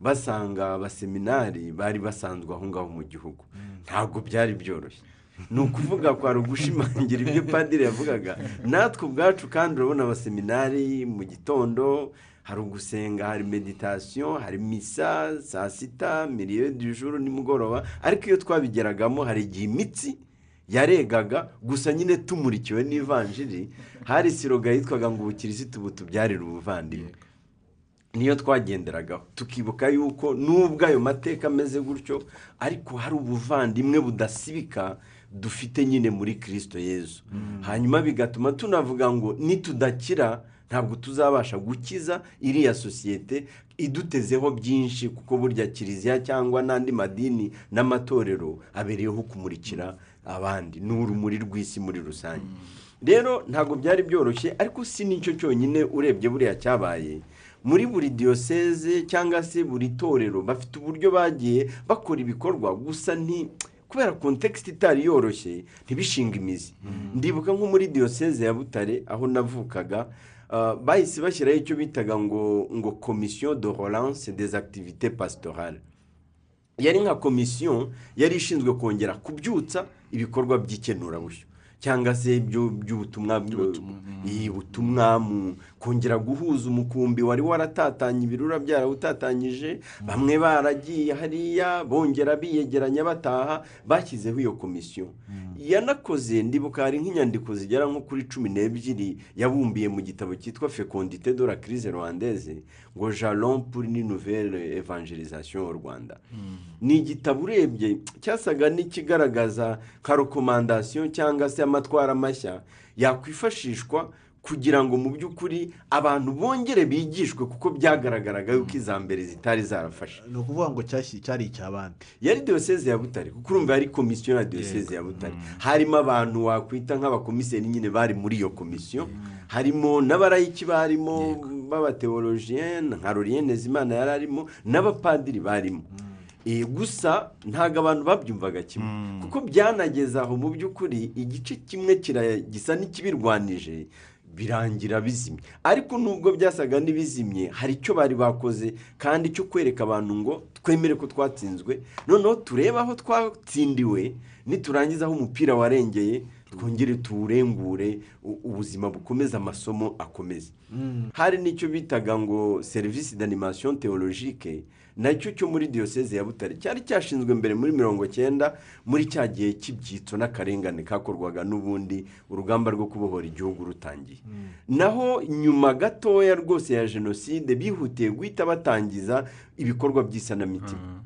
Basanga abaseminari bari basanzwe aho ngaho mu gihugu. Ntabwo byari byoroshye. Ni ukuvuga kwari ugushimangira ibyo padiri yavugaga natwe ubwacu kandi urabona abaseminari mu gitondo hari ugusenga hari meditasiyo hari misa saa sita miliyo dijuru nimugoroba. Ariko iyo twabigeragamo hari igihe imitsi yaregaga gusa nyine tumurikiwe n'ivanjiri hari siroga yitwaga ngo ubukirisitu butubyarire ubuvandimwe. Niyo twagenderagaho tukibuka yuko nubwo ayo mateka ameze gutyo ariko hari ubuvandimwe budasibika dufite nyine muri kirisito yezu hanyuma bigatuma tunavuga ngo nitudakira ntabwo tuzabasha gukiza iriya sosiyete idutezeho byinshi kuko burya kiliziya cyangwa n'andi madini n'amatorero abereyeho kumurikira abandi. Ni urumuri rw'isi muri rusange. Rero ntabwo byari byoroshye ariko si ni cyo cyonyine urebye buriya cyabaye. Muri buri diyoseze cyangwa se buri torero bafite uburyo bagiye bakora ibikorwa. Gusa nti kubera kontekisite itari yoroshye ntibishinga imizi. Ndibuka nko muri diyoseze ya butare aho navukaga ah, bahise bashyiraho icyo bitaga ngo ngo komisiyo de relance des activités pastorales. Yari nka komisiyo yari ishinzwe kongera kubyutsa ibikorwa by'ikenurabushyo cyangwa se by'ubutumwa. Iyi butumwa mu kongera guhuza umukumbi wari waratatanye ibirura byarawutatanyije bamwe baragiye hariya bongera biyegeranya bataha bashyizeho iyo komisiyo yanakoze ndibuka hari nk'inyandiko zigera nko kuri cumi n'ebyiri yabumbiye mu gitabo cyitwa fecondite de la crise rwandaise ngo jalon pour une nouvelle evangelisation au rwanda. Ni igitabo urebye cyasaga n'ikigaragaza nka rekomandasiyo cyangwa se amatwara mashya yakwifashishwa kugira ngo mu by'ukuri abantu bongere bigishwe kuko byagaragaraga yuko iza mbere zitari zarafashe. Ni ukuvuga ngo cyari icy'abandi yari diyoseze ya butare kuko urumva yari komisiyo ya diyoseze ya butare. Harimo abantu wakwita nk'abakomiseri nyine bari muri iyo komisiyo harimo n'abarayiki barimo b'abateologiyene nka loriyene zimana yari arimo n'abapadiri barimo. Eh, gusa ntabwo abantu babyumvaga kimwe. Kuko byanageze aho mu by'ukuri igice kimwe gisa n'ikibirwanije. Birangira bizimye. Ariko nubwo byasaga n'ibizimye hari icyo bari bakoze kandi cyo kwereka abantu ngo twemere ko twatsinzwe. Noneho turebe aho twatsindiwe niturangiza aho umupira warengeye twongere tuwurengure ubuzima bukomeze amasomo akomeze. Hari n'icyo bitaga ngo serivisi d'animation théologique na cyo cyo muri diyoseze ya butare cyari cyashinzwe mbere muri mirongo cyenda muri cya gihe cy'ibyitso n'akarengane kakorwaga n'ubundi urugamba rwo kubohora igihugu rutangiye. Naho nyuma gatoya rwose ya jenoside bihutiye guhita batangiza ibikorwa by'isanamitima.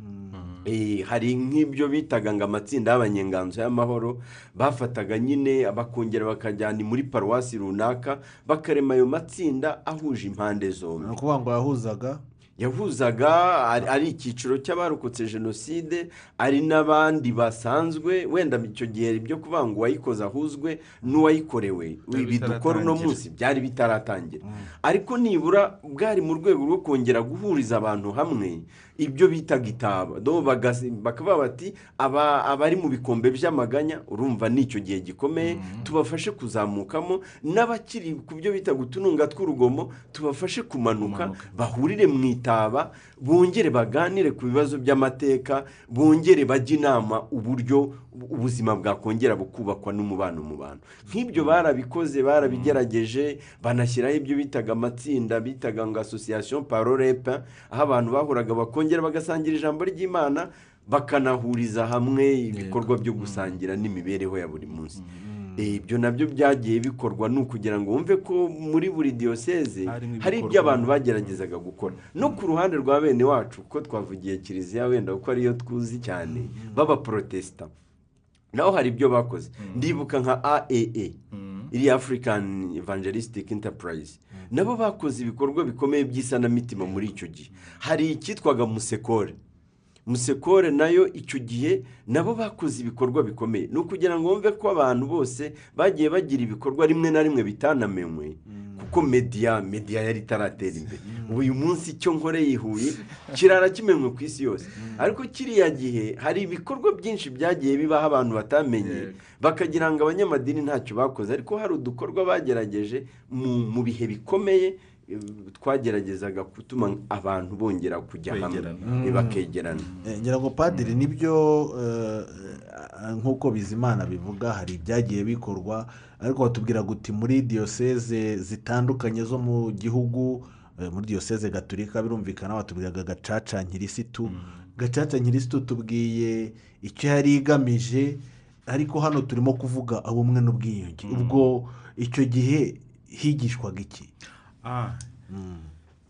Eh, hari nk'ibyo bitaga ngo amatsinda y'abanyenganzo y'amahoro bafataga nyine bakongera bakajyana muri paruwasi runaka bakarema ayo matsinda ahuje impande zombi. Ni ukuvuga ngo yahuzaga yahuzaga ari icyiciro cy'abarokotse jenoside ari n'abandi basanzwe wenda icyo gihe ibyo kuvuga ngo uwayikoze ahuzwe n'uwayikorewe. Ibi dukora uno munsi byari bitaratangira. Ariko nibura bwari mu rwego rwo kongera guhuriza abantu hamwe ibyo bitaga itaba Do bagasi- bakavuga bati aba abari mu bikombe by'amaganya urumva ni icyo gihe gikomeye tubafashe kuzamukamo n'abakiri ku byo bita utununga tw'urugomo tubafashe kumanuka Kumanuka. bahurire mu itaba bongere baganire ku bibazo by'amateka bongere bajye inama uburyo ubuzima bwakongera bukubakwa n'umubano mu bantu. Nk'ibyo barabikoze barabigerageje banashyiraho ibyo bitaga amatsinda bitaga ngo asosiyasiyo parorepa aho abantu bahuraga bakongera bagasangira ijambo ry'imana bakanahuriza hamwe ibikorwa byo gusangira n'imibereho ya buri munsi. Eh, ibyo na byo byagiye bikorwa ni ukugira ngo wumve ko muri buri diyoseze hari ibyo abantu bageragezaga gukora. No ku ruhande rwa bene wacu kuko twavugiye kiliziya wenda kuko ariyo tuzi cyane b'abaporotesita naho hari ibyo bakoze ndibuka nka aaa iriya african evangelistic enterprise. Nabo bakoze ibikorwa bikomeye by'isanamitima muri icyo gihe. Hari icyitwaga musekore. Musekore na yo icyo gihe nabo bakoze ibikorwa bikomeye. Ni ukugira ngo wumve ko abantu bose bagiye bagira ibikorwa rimwe na rimwe bitanamenywe. Kuko mediya mediya yari itaratera imbere. Ubu uyu munsi icyo nkoreye i huye kirara kimenywe ku isi yose. Ariko kiriya gihe hari ibikorwa byinshi byagiye bibaho abantu batamenye bakagira ngo abanyamadini ntacyo bakoze. Ariko hari udukorwa bagerageje mu bihe bikomeye twageragezaga gutuma abantu bongera kujya hamwe. Eh, bakegerana Eh, ngira ngo padiri ni byo eh, nk'uko bizimana bivuga hari ibyagiye bikorwa ariko batubwira guti muri diyoseze zitandukanye zo mu gihugu eh, muri diyoseze gaturika birumvikana batubwiraga gacaca nkirisitu gacaca nkirisitu tubwiye icyo yari igamije ariko hano turimo kuvuga ubumwe n'ubwiyunge. Ubwo icyo gihe higishwaga iki?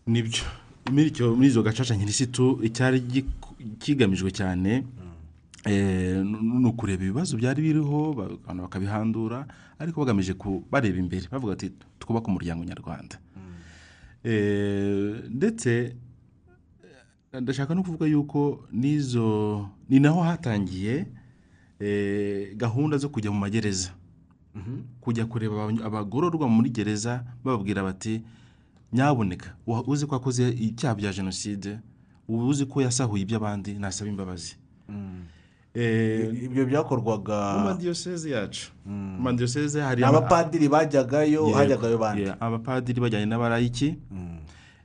Ni byo muri icyo muri izo gacaca nkirisitu icyari kigamijwe cyane eh, ni ukureba ibibazo byari biriho ba- abantu bakabihandura ariko bagamije ku- bareba imbere bavuga ati twubake umuryango nyarwanda. Eh, ndetse ndashaka no kuvuga yuko n'izo ni naho hatangiye eh, gahunda zo kujya mu magereza. Kujya kureba aba- abagororwa muri gereza bababwira bati nyaboneka uzi ko akoze ibyaha bya jenoside? Uba uzi ko yasahuye iby'abandi nasaba imbabazi. Eh, ibyo byakorwaga mu madiyoseze yacu. Mu madiyoseze hari abapadiri bajyagayo hajyagayo bandi abapadiri bajyanye n'abarayiki.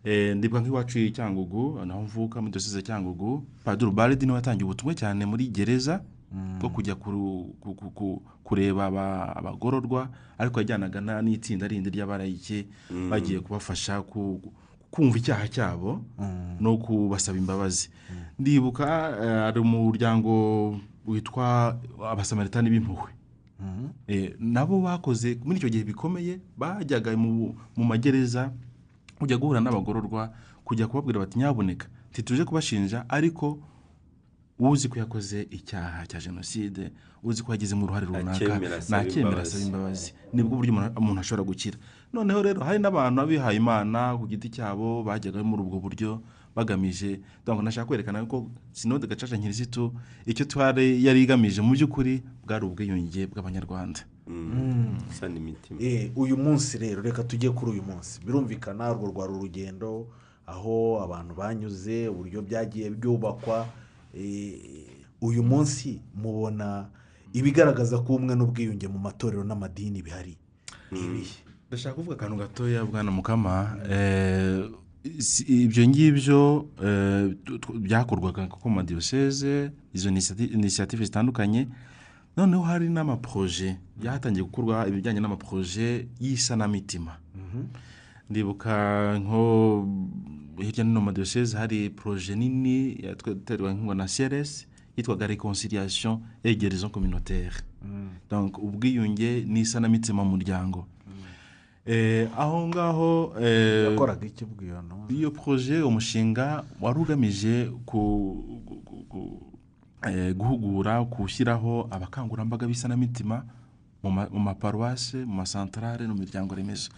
Eh, ndibuka nk'iwacu cyangugu naho mvuka muri diyoseze ya cyangugu padiri ubaridi ni we watangiye ubutumwa cyane muri gereza. Bwo kujya kureba aba- abagororwa ariko yajyanaga na- n'itsinda rindi ry'abarayiki bagiye kubafasha ku- kumva icyaha cyabo no kubasaba imbabazi. Ndibuka eh, hari umuryango witwa abasamaritani b'impuhwe. Eh, nabo bakoze muri icyo gihe bikomeye bajyaga mu mu magereza kujya guhura n'abagororwa kujya kubabwira bati nyaboneka ntituje kubashinja ariko uzi ko yakoze icyaha cya jenoside uzi ko yagizemo uruhare runaka Ntacyemera asaba imbabazi. ni bwo buryo umuntu- ashobora gukira. Noneho rero hari n'abantu abihaye imana ku giti cyabo bajyaga muri ubwo buryo bagamije nashaka kwerekana ko sinode gacaca nkirisitu icyo twari yari igamije mu by'ukuri bwari ubwiyunge bw'abanyarwanda. Gusa n'imitima Eh, uyu munsi rero reka tujye kuri uyu munsi. Birumvikana urwo rwari urugendo aho abantu banyuze uburyo byagiye byubakwa uyu munsi mubona ibigaragaza ko ubumwe n'ubwiyunge mu matorero n'amadini bihari. Ni ibihe? Ndashaka kuvuga akantu gatoya bwana mukama. Eh, ibyo ngibyo eh, byakorwaga ku madiyoseze izo inisiyative zitandukanye. Noneho hari n'amaporoje byatangiye gukorwa ibijyanye n'amaporoje y'isanamitima. Ndibuka nko hirya no hino mu madiyoseze hari poroje nini yaterwa na crs yitwaga reconciliation et guérison communautaire. Donc ubwiyunge n'isanamitima mu muryango. Eh, aho ngaho eh, yakoraga iki ubwiyo no? iyo poroje umushinga wari ugamije eh, guhugura gushyiraho abakangurambaga b'isanamitima mu ma- mu maparuwase mu masantarare no mu miryango remezo.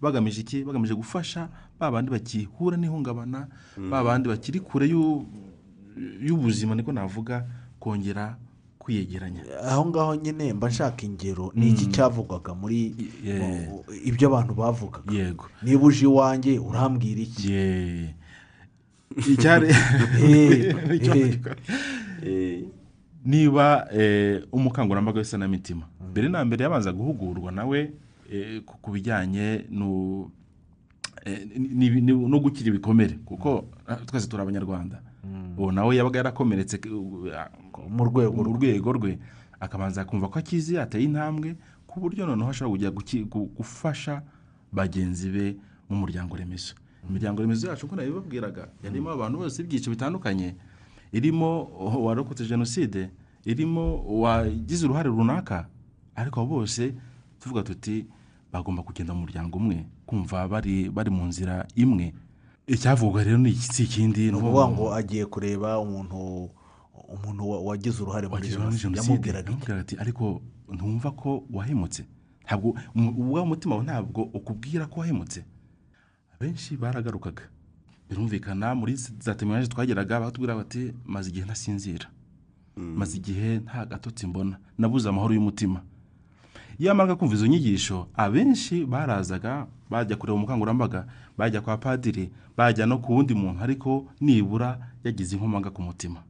Bagamije iki? Bagamije gufasha ba bandi bakihura n'ihungabana ba bandi bakiri kure y'u- y'ubuzima niko navuga kongera kwiyegeranya. Aho ngaho nyine mba nshaka ingero ni iki cyavugwaga muri ibyo abantu bavugaga? Yego. Niba uje iwanjye urambwira iki? (laughs) (laughs) Niba eh, umukangurambaga w'isanamitima mbere na mbere yabanza guhugurwa nawe ku- ku bijyanye no eh, no gukira ibikomere kuko ah, twese turi abanyarwanda. Uwo nawe yabaga yarakomeretse mu rwego rwe. akabanza kumva ko akize ateye intambwe ku buryo noneho ashobora kujya gufasha bagenzi be mu muryango remezo. Imiryango remezo yacu uko nabibabwiraga yarimo abantu bose b'ibyiciro bitandukanye. Irimo uwarokotse jenoside irimo uwagize uruhare runaka ariko bose tuvuga tuti bagomba kugenda mu muryango umwe kumva bari bari mu nzira imwe. Icyavugwa rero ni iki- si ikindi? Ni ukuvuga ngo agiye kureba umuntu umuntu wa- wagize uruhare muri jenoside. yamubwiraga ati ariko ntumva ko wahemutse. Ntabwo uwo mutima wawe ntabwo ukubwira ko wahemutse. Abenshi baragarukaga. Birumvikana muri za teminaje twageraga batubwira bati maze igihe ntasinzira. Maze igihe nta gatotsi mbona. Nabuze amahoro y'umutima. Iyo amaraga kumva izo nyigisho abenshi barazaga bajya kureba umukangurambaga bajya kwa padiri bajya no ku wundi muntu ariko nibura yagize inkomanga ku mutima.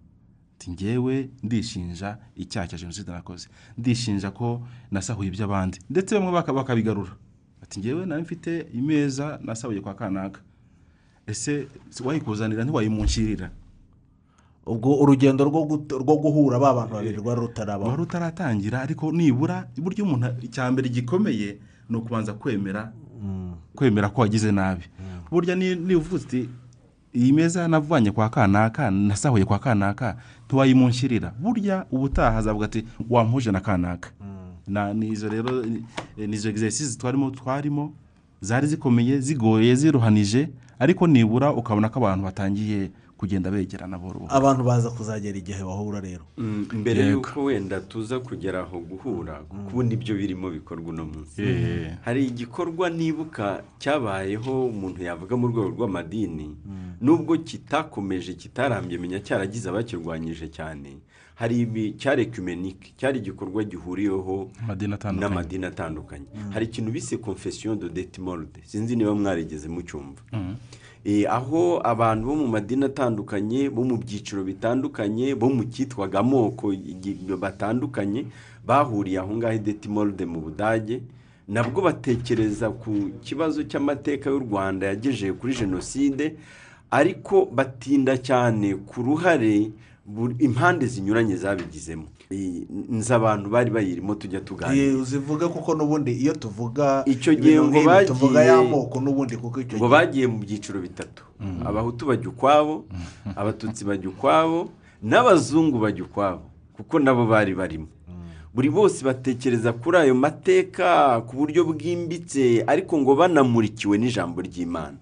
Ngewe ndishinja icyaha cya jenoside nakoze. Ndishinja ko nasahuye iby'abandi. Ndetse bamwe baka- bakabigarura. Ati ngewe nari mfite imeza nasahuye kwa kanaka. Ese wayikuzanira ntiwayimunshyirira ubwo urugendo rwo guhura ba bantu babiri rwari rutarabaho. wari utaratangira ariko nibura buryo umuntu icya mbere gikomeye ni ukubanza kwemera kwemera ko wagize nabi. Burya ni- niba uvuze uti iyi meza navanye kwa kanaka nasahuye kwa kanaka ntiwayimunshyirira burya ubutaha azavuga ati wampuje na kanaka. Na nizo rero eh, nizo exercices twarimo twarimo zari zikomeye zigoye ziruhanije ariko nibura ukabona ko abantu batangiye kugenda begerana buhoro buhoro abantu baza kuzagera igihe bahura rero. Mm, mbere y'uko wenda tuza kugera aho guhura kuko ubu ni byo birimo bikorwa uno munsi. Hari igikorwa nibuka cyabayeho umuntu yavuga mu rwego rw'amadini nubwo kitakomeje kitarambye menya cyaragize abakirwanyije cyane. Hari ibi cyari ekumenike cyari igikorwa gihuriweho n'amadini atandukanye. Hari ikintu bise confession de detimorde sinzi niba mwarigeze mucyumva. Aho abantu bo mu madini atandukanye bo mu byiciro bitandukanye bo mu cyitwaga amoko batandukanye bahuriye aho ngaho i detimorde mu budage nabwo batekereza ku kibazo cy'amateka y'u rwanda yagejeje kuri jenoside ariko batinda cyane ku ruhare impande zinyuranye zabigizemo. Eh, abantu bari bayirimo tujya tuganira. Uzivuga kuko n'ubundi iyo tuvuga Icyo gihe ngo bagiye- ngo bagiye mu byiciro bitatu. Abahutu bajya ukwabo abatutsi bajya ukwabo n'abazungu bajya ukwabo kuko nabo bari barimo. Buri bose batekereza kuri ayo mateka ku buryo bwimbitse ariko ngo banamurikiwe n'ijambo ry'imana.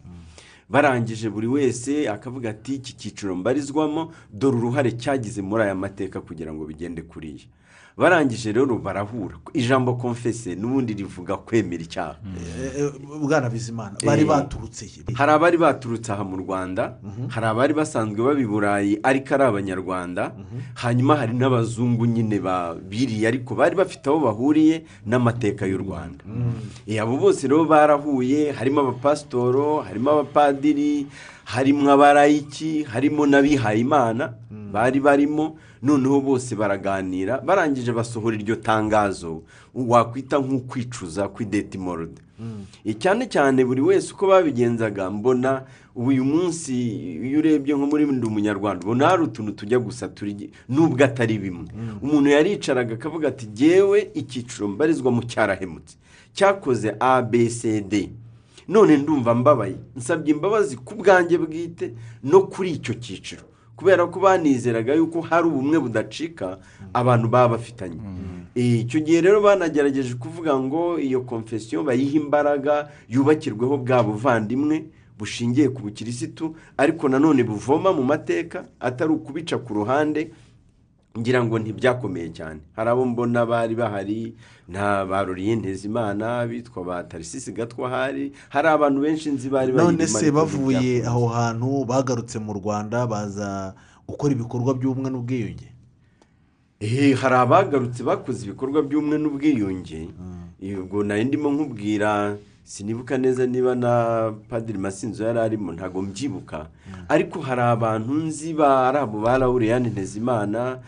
Barangije buri wese akavuga ati iki cyiciro mbarizwamo dore uruhare cyagize muri aya mateka kugira ngo bigende kuriya. Barangije rero barahura. Ijambo konfese n'ubundi rivuga kwemera icyaha. Eh, eh, bwana bizimana bari Eh. baturutse he? hari abari baturutse aha mu rwanda hari abari basanzwe baba i burayi ariko ari abanyarwanda hanyuma hari n'abazungu nyine ba- biriye ariko bari bafite aho bahuriye n'amateka y'u rwanda. Eh, abo bose rero barahuye harimo abapasitoro harimo abapadiri harimo abarayiki harimo n'abihayimana bari barimo. Noneho bose baraganira barangije basohora iryo tangazo. Wakwita nk'ukwicuza kw'idetimorode cyane cyane buri wese uko babigenzaga mbona uyu munsi iyo urebye nko muri ndi umunyarwanda ubona hari utuntu tujya gusa turi nubwo atari bimwe. Umuntu yaricaraga akavuga ati jyewe icyiciro mbarizwamo cyarahemutse. Cyakoze a b c d. None ndumva mbabaye. Nsabye imbabazi ku bwanjye bwite no kuri icyo cyiciro. Kubera ko banizeraga yuko hari ubumwe budacika abantu baba bafitanye. Eh, icyo gihe rero banagerageje kuvuga ngo iyo konfesiyo bayihe imbaraga yubakirweho bwa buvandimwe bushingiye ku bukirisitu ariko nanone buvoma mu mateka atari ukubica ku ruhande ngira ngo ntibyakomeye cyane. Hari abo mbona bari bahari nta ba Ntezimana bitwa ba tarisisi gatwa hari abantu benshi nzi bari none se bavuye aho hantu bagarutse mu rwanda baza gukora ibikorwa by'ubumwe n'ubwiyunge? Hari abagarutse bakoze ibikorwa by'ubumwe n'ubwiyunge. Ubwo nari ndimo nkubwira sinibuka neza niba na padiri masinzo yari arimo ntabwo mbyibuka. Ariko hari abantu nzi ba abo ba Lauriyani Ntezimana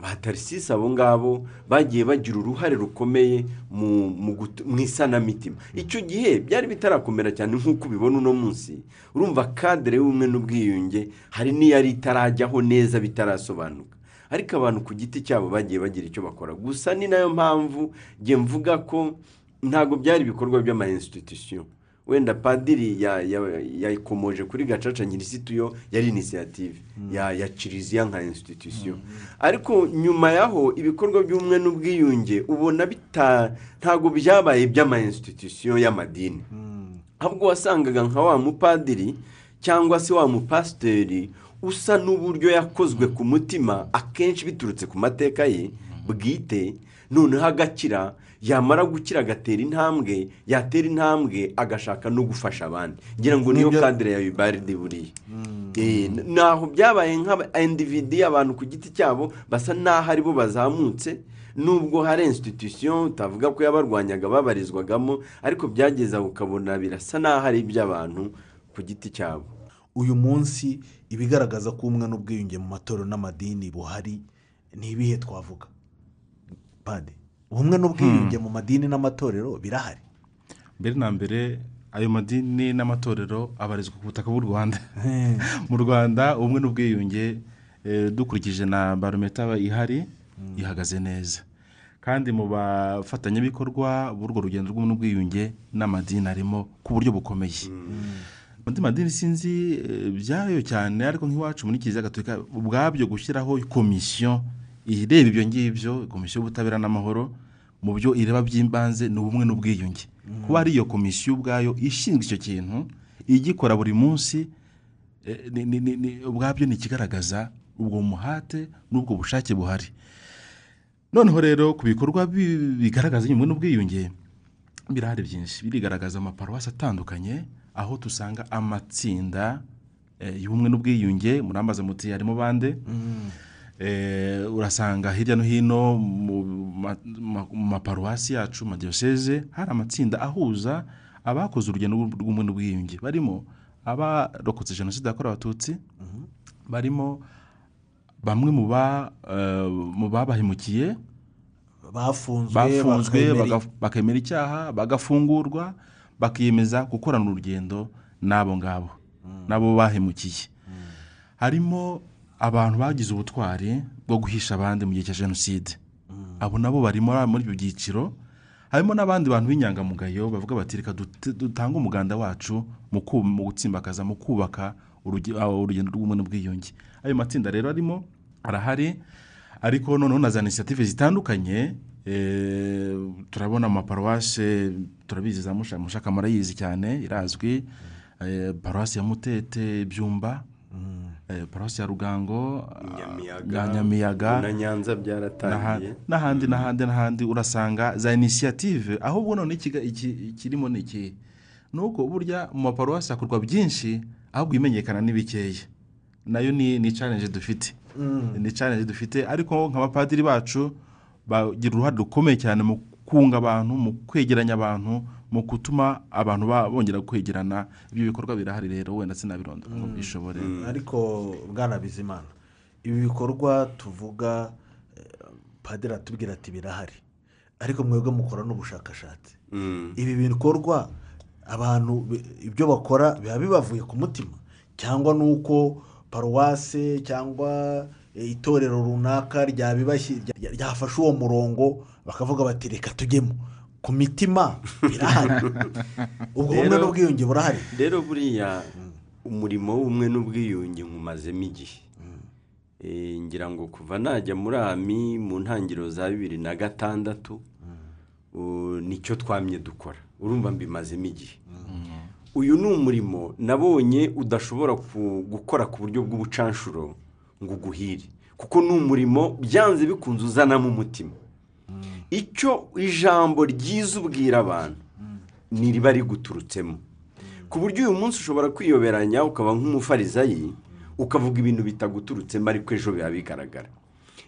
ba tarisisi abo ngabo bagiye bagira uruhare rukomeye mu isanamitima. Icyo gihe byari bitarakomera cyane nk'uko ubibona uno munsi. Urumva kadere y'ubumwe n'ubwiyunge hari n'iyari itarajyaho neza bitarasobanuka. Ariko abantu ku giti cyabo bagiye bagira icyo bakora. Gusa ni na yo mpamvu njye mvuga ko ntabwo byari ibikorwa by'ama wenda padiri ya- ya- yayikomoje kuri gacaca nyirisitu yo yari inisiyative ya ya kiliziya nka institution. Ariko nyuma yaho ibikorwa by'ubumwe n'ubwiyunge ubona bita ntabwo byabaye by'ama institution y'amadini. Ahubwo wasangaga nka wa mupadiri cyangwa se wa mupasiteri usa n'uburyo yakozwe ku mutima akenshi biturutse ku mateka ye bwite noneho agakira yamara gukira agatera intambwe yatera intambwe agashaka no gufasha abandi. Ngira ngo niyo kadire ya bibaride buriya. Eh, n- naho byabaye nk'aba individi abantu ku giti cyabo basa n'aho ari bo bazamutse nubwo hari institution utavuga ko yabarwanyaga babarizwagamo ariko byageze aho ukabona birasa n'aho ari iby'abantu ku giti cyabo. Uyu munsi ibigaragaza ko ubumwe n'ubwiyunge mu matorero n'amadini buhari ni ibihe twavuga? Pade ubumwe n'ubwiyunge mu madini n'amatorero birahari. Mbere na mbere ayo madini n'amatorero abarizwa ku butaka bw'u rwanda. (laughs) Mu rwanda ubumwe n'ubwiyunge eh, dukurikije na barometa ihari ihagaze neza. Kandi mu bafatanyabikorwa b'urwo rugendo rw'ubumwe n'ubwiyunge n'amadini arimo ku buryo bukomeye. Andi madini sinzi eh, byayo cyane ariko nk'iwacu muri kiliziya gatolika ubwabyo gushyiraho komisiyo ireba ibyo ngibyo komisiyo y'ubutabera n'amahoro mu byo ireba by'ibanze ni ubumwe n'ubwiyunge. Kuba ari iyo komisiyo ubwayo ishinzwe icyo kintu igikora buri munsi eh, ubwabyo ni ikigaragaza ubwo muhate n'ubwo bushake buhari. Noneho rero ku bikorwa bi- bigaragaza ubumwe n'ubwiyunge birahari byinshi. Birigaragaza mu maparuwasi atandukanye aho dusanga amatsinda eh, y'ubumwe n'ubwiyunge murambaza muti harimo bande? Eh, urasanga hirya no hino mu ma- ma- mu maparuwasi yacu madiyoseze hari amatsinda ahuza abakoze urugendo rw'ubumwe n'ubwiyunge barimo abarokotse jenoside yakorewe abatutsi barimo bamwe mu ba eh, mu babahemukiye bafunzwe bakemera- icyaha bagafungurwa bakiyemeza gukorana urugendo n'abo ngabo n'abo bahemukiye. Harimo abantu bagize ubutwari bwo guhisha abandi mu gihe cya jenoside. Abo nabo barimo muri ibyo byiciro harimo n'abandi bantu b'inyangamugayo bavuga bati reka dutange umuganda wacu mu gutsimbakaza mu kubaka uruge- urugendo rw'ubumwe n'ubwiyunge. Ayo matsinda rero arimo arahari ariko noneho na za inisiyative zitandukanye eh, turabona mu maparuwase turabizi za Musha- mushaka murayizi cyane irazwi eh, paruwasi ya mutete byumba paruwasi ya rugango Nyamiyaga, na nyamiyaga. Na nyanza byaratangiye. N'aha- n'ahandi n'ahandi n'ahandi urasanga za inisiyative ahubwo none ikirimo ni iki? Ni uko burya mu maparuwasi hakorwa byinshi ahubwo imenyekana ni bikeya. Nayo ni ni challenge dufite. Ni challenge dufite. Ariko nk'abapadiri bacu bagira uruhare rukomeye cyane mu kunga abantu mu kwegeranya abantu mu gutuma abantu ba- bongera kwegerana ibyo bikorwa birahari rero wenda sinabirondora ngo byishobore ariko bwana bizimana ibi bikorwa tuvuga eh, padiri atubwira ati birahari. Ariko mwebwe mukora n'ubushakashatsi. Mm. ibi bikorwa abantu ibyo bakora biba bibavuye ku mutima. Cyangwa ni uko paruwase cyangwa eh, itorero runaka ryafashe uwo murongo bakavuga bati reka tujyemo. Ku mitima birahari (laughs) ubwo bumwe n'ubwiyunge burahari. rero buriya umurimo w'ubumwe n'ubwiyunge nkumazemo igihe. Eh, ngira ngo kuva najya muri ami mu ntangiriro za bibiri na gatandatu uh, ni cyo twamye dukora. Urumva mbimazemo igihe. Uyu ni umurimo nabonye udashobora gukora ku buryo bw'ubucanshuro ngo uguhire. Kuko ni umurimo byanze bikunze uzanamo umutima icyo ijambo ryiza ubwira abantu riba riguturutsemo. Ku buryo uyu munsi ushobora kwiyoberanya ukaba nk'umufarizayi ukavuga ibintu bitaguturutsemo ariko ejo biba bigaragara.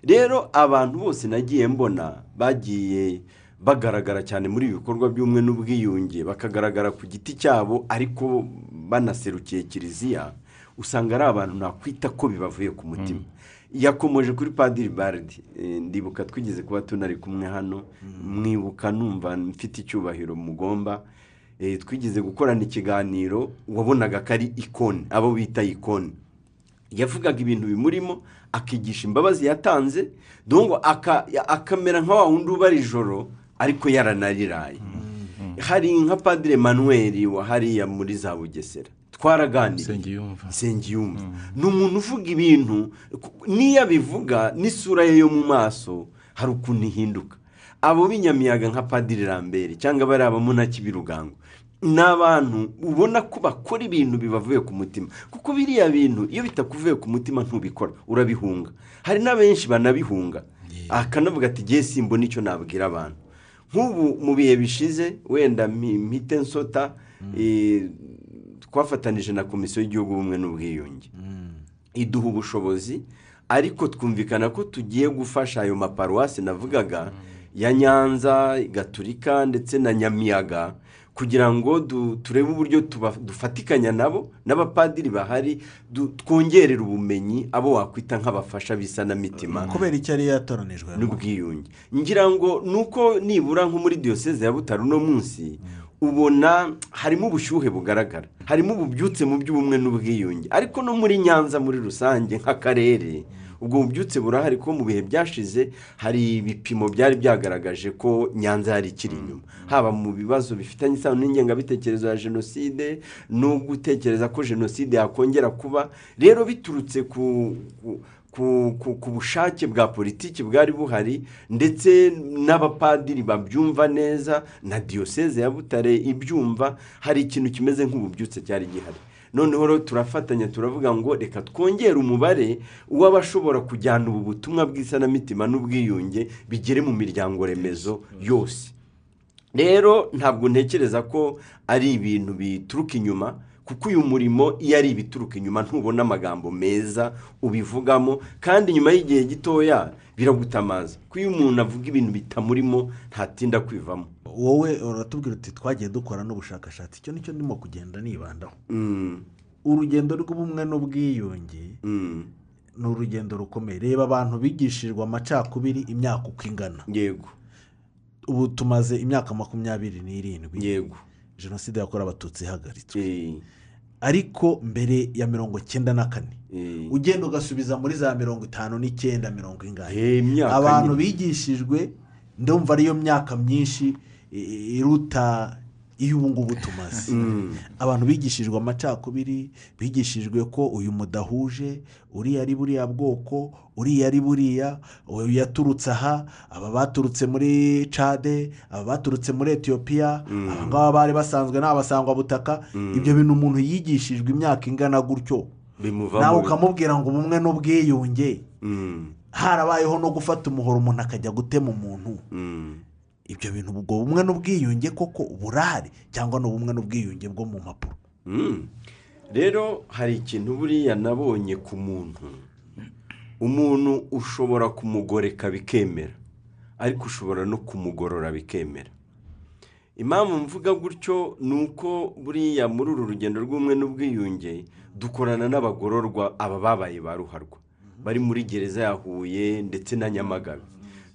Rero abantu bose nagiye mbona bagiye bagaragara cyane muri ibi bikorwa by'ubumwe n'ubwiyunge bakagaragara ku giti cyabo ariko banaserukiye kiliziya usanga ari abantu nakwita ko bibavuye ku mutima. Yakomoje kuri padiri baridi ndibuka twigeze kuba tunari kumwe hano. Mwibuka numva mfite icyubahiro mugomba. Eh, twigeze gukorana ikiganiro wabonaga ko ari ikoni abo bita ikoni. Yavugaga ibintu bimurimo akigisha imbabazi yatanze dongo aka- akamera nka wa wundi ubara ijoro ariko yaranariraye. Hari nka padire manuel wa hariya muri za bugesera. Twaraganiriye Nsengiyumva. nsengiyumva ni umuntu uvuga ibintu n'iyo abivuga n'isura ye yo mu maso hari ukuntu ihinduka. Abo b'inyamiyaga nka padiri rambere cyangwa bari abamunaki b'irugango ni abantu ubona ko bakora ibintu bibavuye ku mutima. Kuko biriya bintu iyo bitakuvuye ku mutima ntubikora. Urabihunga. Hari n'abenshi banabihunga. Akanavuga ati ngiye simbona icyo nabwira abantu. Nk'ubu mu bihe bishize wenda mpi- mpite nsota eh, twafatanije na komisiyo y'igihugu ubumwe n'ubwiyunge. Iduha ubushobozi ariko twumvikana ko tugiye gufasha ayo maparuwasi navugaga ya nyanza gaturika ndetse na nyamiyaga kugira ngo turebe uburyo dufatikanya nabo n'abapadiri bahari twongerera ubumenyi abo wakwita nk'abafasha b'isanamitima kubera icyo yari yatoranijwe. n'ubwiyunge. Ngira ngo ni uko nibura nko muri diyoseze ya butaro uno munsi ubona harimo ubushyuhe bugaragara. Harimo ububyutse mu by'ubumwe n'ubwiyunge. Ariko no muri nyanza muri rusange nk'akarere ubwo bubyutse burahari ko mu bihe byashize hari ibipimo byari byagaragaje ko nyanza yari ikiri inyuma. Haba mu bibazo bifitanye isano n'ingengabitekerezo ya jenoside no gutekereza ko jenoside yakongera kuba. Rero biturutse ku ku- bushake bwa politiki bwari buhari ndetse n'abapadiri babyumva neza na diyoseze ya butare ibyumva hari ikintu kimeze nk'ububyutse cyari gihari. Noneho rero turafatanya turavuga ngo reka twongere umubare w'abashobora kujyana ubu butumwa bw'isanamitima n'ubwiyunge bigere mu miryango remezo yose. Rero ntabwo ntekereza ko ari ibintu bituruka inyuma kuko uyu murimo iyo ari ibituruka inyuma ntubona amagambo meza ubivugamo kandi nyuma y'igihe gitoya biragutamaza. Ko iyo umuntu avuga ibintu bitamurimo ntatinda kwivamo. Wowe uratubwira uti twagiye dukora n'ubushakashatsi. Icyo ni cyo ndimo kugenda nibandaho. Mm, urugendo rw'ubumwe n'ubwiyunge mm, ni urugendo rukomeye. Reba abantu bigishijwe amacakubiri imyaka uko ingana. Yego. Ubu tumaze imyaka makumyabiri n'irindwi. Yego. Jenoside yakorewe abatutsi ihagaritswe ariko mbere ya mirongo cyenda na kane ugenda ugasubiza muri za mirongo itanu n'icyenda mirongo ingahe? Abantu bigishijwe ndumva ariyo myaka myinshi iruta iyo ubu ngubu tumaze Mm. abantu bigishijwe amacakubiri bigishijwe ko uyu mudahuje uriya ari buriya bwoko uriya ari buriya uyu yaturutse aha aba baturutse muri cade aba baturutse muri etiyopiya aba ngaba bari basanzwe ni abasangwabutaka ibyo bintu umuntu yigishijwe imyaka ingana gutyo. Nawe ukamubwira ngo ubumwe n'ubwiyunge. Mm, harabayeho no gufata umuhoro umuntu akajya gutema umuntu. Mm. Ibyo bintu ubwo bumwe n'ubwiyunge koko burahari cyangwa ni ubumwe n'ubwiyunge bwo mu mpapuro? Mm. rero hari ikintu buriya nabonye ku muntu. Umuntu ushobora kumugoreka bikemera ariko ushobora no kumugorora bikemera. Impamvu mvuga gutyo ni uko buriya muri uru rugendo rw'ubumwe n'ubwiyunge dukorana n'abagororwa aba babaye ba ruharwa. Bari muri gereza ya huye ndetse na nyamagabe.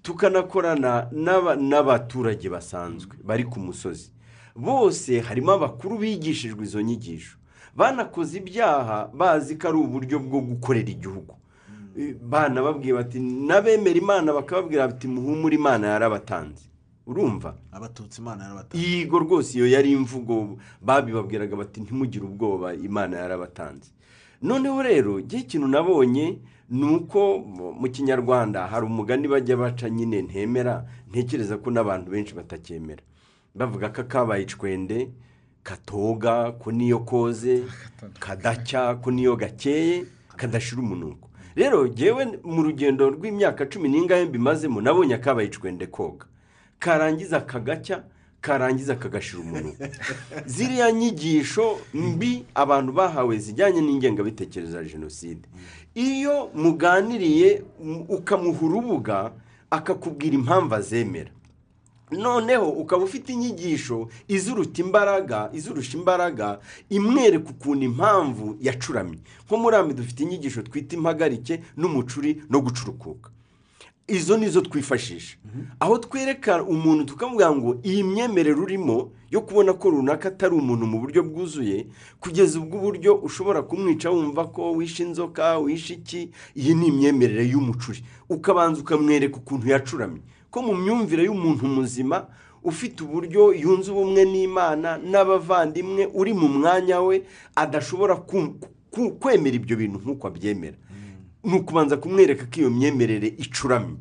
Tukanakorana n'aba- n'abaturage basanzwe bari ku musozi. Bose harimo abakuru bigishijwe izo nyigisho. Banakoze ibyaha bazi ko ari uburyo bwo gukorera igihugu. Bana babwiye bati n'abemera imana bakababwira bati muhumure imana yarabatanze. Urumva? Abatutsi imana yarabatanze. Yigo rwose iyo yari imvugo babibabwiraga bati ntimugire ubwoba imana yarabatanze. Noneho rero igihe ikintu nabonye ni uko mu- kinyarwanda hari umugani bajya baca nyine ntemera ntekereza ko n'abantu benshi batacyemera. Bavuga ko akabaye icwende katoga ko niyo koze kadacya ko niyo gakeye kadashira umunuko. Rero ngewe mu rugendo rw'imyaka cumi n'ingahe mbimazemo nabonye akabaye icwende koga. Karangiza kagacya karangiza kagashira umunuko. (laughs) Ziriya nyigisho mbi abantu bahawe zijyanye n'ingengabitekerezo ya jenoside. Iyo muganiriye ukamuha urubuga akakubwira impamvu azemera. Noneho ukaba ufite inyigisho izuruta imbaraga izurusha imbaraga imwereka ukuntu impamvu yacuramye. Nko muri dufite inyigisho twita impagarike n'umucuri no gucurukuka. Izo ni zo twifashisha aho twereka umuntu tukamubwira ngo iyi myemerere urimo yo kubona ko runaka atari umuntu mu buryo bwuzuye kugeza ubwo uburyo ushobora kumwica wumva ko wishe inzoka wishe iki iyi ni imyemerere y'umucuri. Ukabanza ukamwereka ukuntu yacuramye. Ko mu myumvire y'umuntu muzima ufite uburyo yunze ubumwe n'imana n'abavandimwe uri mu mwanya we adashobora kwemera ibyo bintu nk'uko abyemera. Ni ukubanza kumwereka ko iyo myemerere icuramye.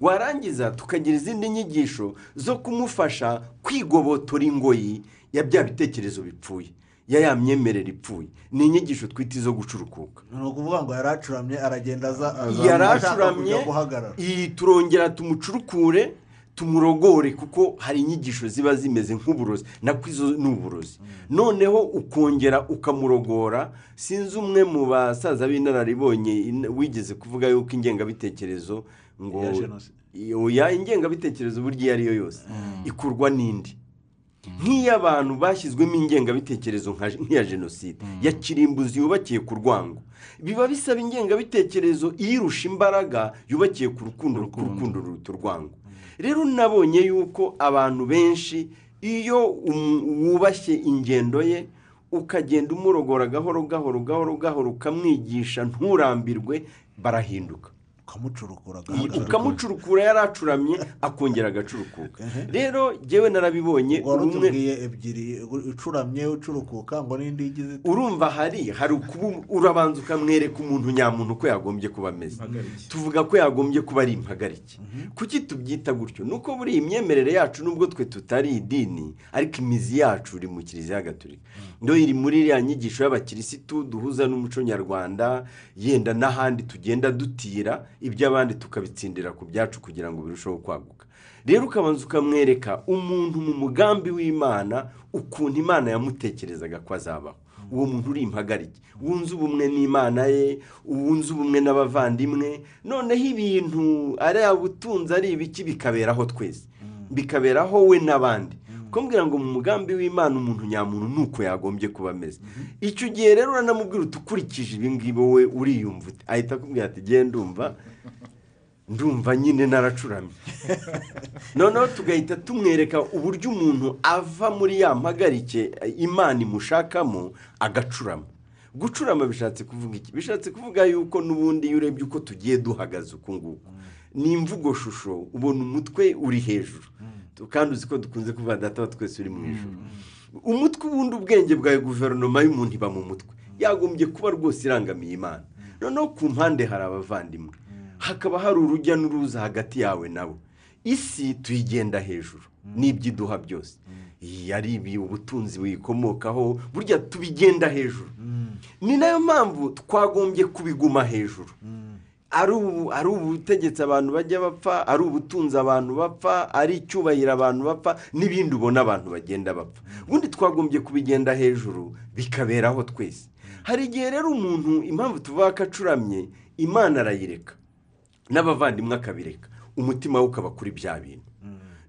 Warangiza tukagira izindi nyigisho zo kumufasha kwigobotora ingoyi ya bya bitekerezo bipfuye ya ya myemerere ipfuye. Ni inyigisho twita izo gucurukuka. Ni ukuvuga ngo yari acuramye aragenda aza yari acuramye turongera tumucurukure tumurogore kuko hari inyigisho ziba zimeze nk'uburozi. Nako izo ni uburozi. Noneho ukongera ukamurogora sinzi umwe mu basaza b'inararibonye in- wigeze kuvuga yuko ingengabitekerezo ngo ingengabitekerezo burya iyo ari yo yose. Ikurwa n'indi. Nk'iyo abantu bashyizwemo ingengabitekerezo nk'iya jenoside ya kirimbuzi yubakiye ku rwango. Biba bisaba ingengabitekerezo iyirusha imbaraga yubakiye ku rukundo ku rukundo ruruta urwango. Rero nabonye yuko abantu benshi iyo um- wubashye ingendo ye ukagenda umurogora gahoro gahoro gahoro gahoro ukamwigisha nturambirwe barahinduka. Ukamucurukura ukamucurukura yari acuramye akongera agacurukuka. Rero jyewe narabibonye wari umwe utubwiye ebyiri ucuramye ucurukuka ngo n'indi igize urumva hari hari ukuba urabanza ukamwereka umuntu nyamuntu ko yagombye kuba ameze. Tuvuga ko yagombye kuba ari impagarike kuki tubyita gutyo? Ni uko buriya imyemerere yacu nubwo twe tutari idini ariko imizi yacu iri mu kiliziya gatolika ndo iri muri iriya nyigisho y'abakirisitu duhuza n'umuco nyarwanda yenda n'ahandi tugenda dutira iby'abandi tukabitsindira ku byacu kugira ngo birusheho kwaguka. Rero ukabanza ukamwereka umuntu mu mugambi w'imana ukuntu imana yamutekerezaga ko azabaho. Uwo muntu uri impagarike wunze ubumwe n'imana ye? Wunze ubumwe n'abavandimwe? Noneho ibintu ari ubutunzi ari ibiki bikaberaho twese. Bikaberaho we n'abandi. Kumbwira ngo mu mugambi w'imana umuntu nyamuntu ni uko yagombye kuba ameze. Icyo gihe rero uranamubwira ukurikije ibi ngibi wowe uriyumva ahita akubwira ati genda ndumva ndumva nyine naracuramye. (laughs) Noneho tugahita tumwereka uburyo umuntu ava muri ya mpagarike imana imushakamo agacurama. Gucurama bishatse kuvuga iki? Bishatse kuvuga yuko n'ubundi iyo urebye uko tugiye duhagaze uku nguku. Ni imvugo shusho ubona umutwe uri hejuru. Kandi uzi ko dukunze kuvuga data wa twese uri mu ijoro umutwe ubundi ubwenge bwawe guverinoma y'umuntu iba mu mutwe. Yagombye kuba rwose irangamiye imana. Noneho ku mpande hari abavandimwe. Hakaba hari urujya n'uruza hagati yawe nabo isi tuyigenda hejuru. N'ibyo iduha byose. Iyi ari ibi ubutunzi buyikomokaho. Burya tubigenda hejuru. Ni na yo mpamvu twagombye kubiguma hejuru. Ari ubu ari ubutegetsi abantu bajya bapfa ari ubutunzi abantu bapfa ari icyubahiro abantu bapfa n'ibindi ubona abantu bagenda bapfa. Ubundi twagombye kubigenda hejuru bikaberaho twese. Hari igihe rero umuntu impamvu tuvuga ko acuramye imana arayireka n'abavandimwe akabireka. Umutima we ukaba kuri bya bintu.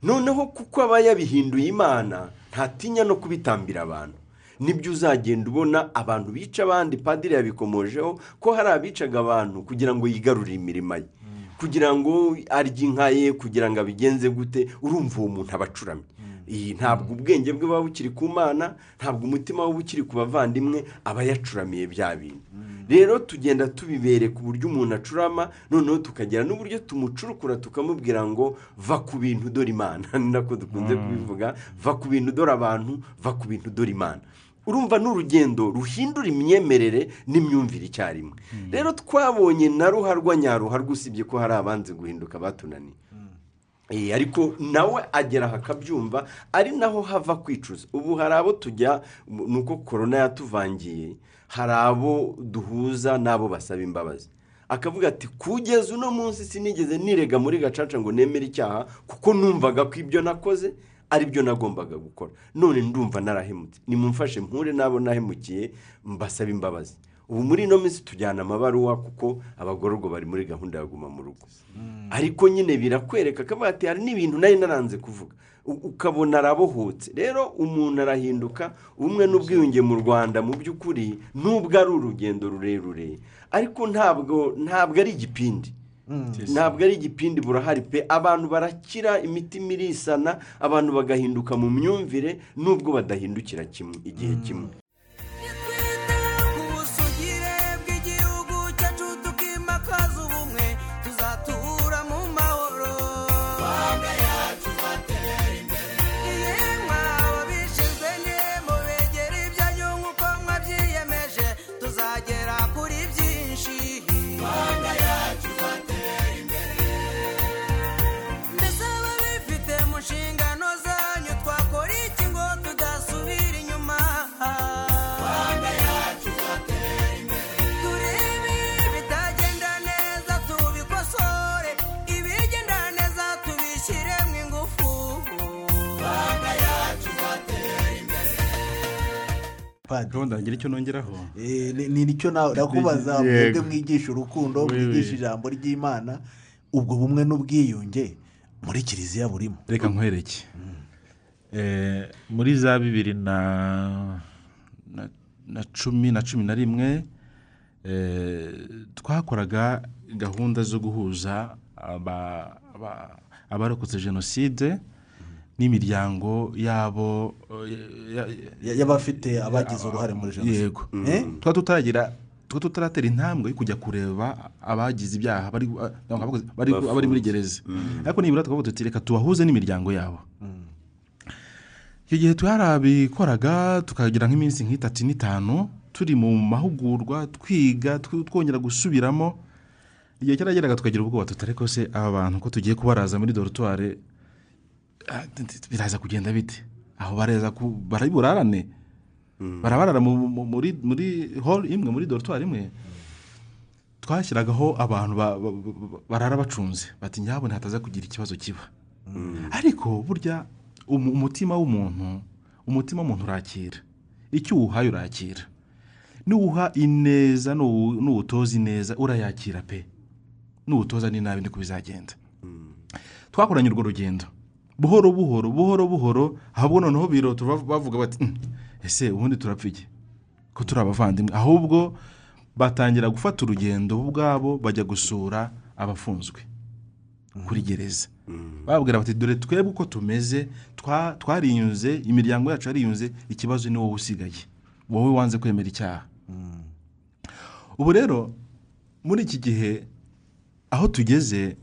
Noneho kuko aba yabihinduye imana ntatinya no kubitambira abantu. Ni byo uzagenda ubona abantu bica abandi padiri yabikomojeho ko hari abicaga abantu kugira ngo yigarurire imirimo ye. Kugira ngo arye inka ye kugira ngo abigenze gute urumva uwo muntu aba acuramye iyi ntabwo ubwenge bwe buba bukiri ku mana ntabwo umutima we uba ukiri ku bavandimwe aba yacuramiye bya bintu. Rero tugenda tubibereka uburyo umuntu acurama noneho tukagira n'uburyo tumucurukura tukamubwira ngo va ku bintu dore imana. (laughs) Ni nako dukunze kubivuga. Va ku bintu dore abantu va ku bintu dore imana. Urumva ni urugendo ruhindura imyemerere n'imyumvire icyarimwe. Rero twabonye na ruharwa nyaruharwa usibye ko hari abanze guhinduka batunaniye. Eh, ariko nawe agera aha akabyumva ari naho hava kwicuza. Ubu hari abo tujya ni uko korona yatuvangiye hari abo duhuza n'abo basaba imbabazi. Akavuga ati kugeza uno munsi sinigeze nirega muri gacaca ngo nemere icyaha kuko numvaga ko ibyo nakoze ari byo nagombaga gukora. None ndumva narahemutse. Nimumfashe mpure n'abo nahemukiye mbasaba imbabazi. Ubu muri ino minsi tujyana amabaruwa kuko abagororwa bari muri gahunda ya guma mu rugo. Ariko nyine birakwereka akavuga ati hari n'ibintu nari naranze kuvuga. Ukabona arabohotse rero umuntu arahinduka ubumwe n'ubwiyunge mu rwanda mu by'ukuri nubwo ari urugendo rurerure. Ariko ntabwo ntabwo ari igipindi. Ntabwo ari igipindi burahari pe. Abantu barakira imitima irisana abantu bagahinduka mu myumvire nubwo badahindukira kimwe igihe kimwe. Gahunda ngira icyo nongeraho. Eh, ni- ni ni cyo na- nakubaza mwebwe mwigisha urukundo mwigisha ijambo ry'imana ubwo bumwe n'ubwiyunge muri kiliziya burimo. Reka nkwereke. Eh, muri za bibiri na na- cumi na cumi na rimwe eh, twakoraga gahunda zo guhuza aba- aba- abarokotse jenoside n'imiryango yabo eh, ya- Ya- y'abafite abagize uruhare muri jenoside. Yego. Eh? tuba tutaragira tuba tutaratera intambwe yo kujya kureba abagize ibyaha bari bari- abari muri gereza. Ariko nibura tukavuga tuti reka tubahuze n'imiryango yabo. Icyo gihe twarabikoraga tukagira nk'iminsi nk'itatu n'itanu turi mu mahugurwa twiga tw- twongera gusubiramo. Igihe cyarageraga tukagira ubwoba tutari ko se aba bantu ko tugiye kubaraza muri dorutware biraza kugenda bite aho bareza baraburarane barabarara mu- mu- muri hall imwe muri dorutwari imwe. Twashyiragaho abantu ba- ba- ba- barara bacunze. Bati nyabone hataza kugira ikibazo kiba. Ariko burya umu- umutima w'umuntu umutima w'umuntu urakira. Icyo uwuhaye urakira. Nuwuha ineza nuwu- nuwutoza ineza urayakira pe. Nuwutoza n'inabi niko bizagenda. Twakoranye urwo rugendo. Buhoro buhoro buhoro buhoro ahubwo noneho birota bav- bavuga bati "Mm, ese ubundi turapfa iki? Ko turi abavandimwe. Ahubwo batangira gufata urugendo bo ubwabo bajya gusura abafunzwe kuri gereza. Bababwira bati dore twebwe uko tumeze twa- twariyunze imiryango yacu yariyunze ikibazo ni wowe usigaye. Wowe wanze kwemera icyaha. Ubu rero muri iki gihe aho tugeze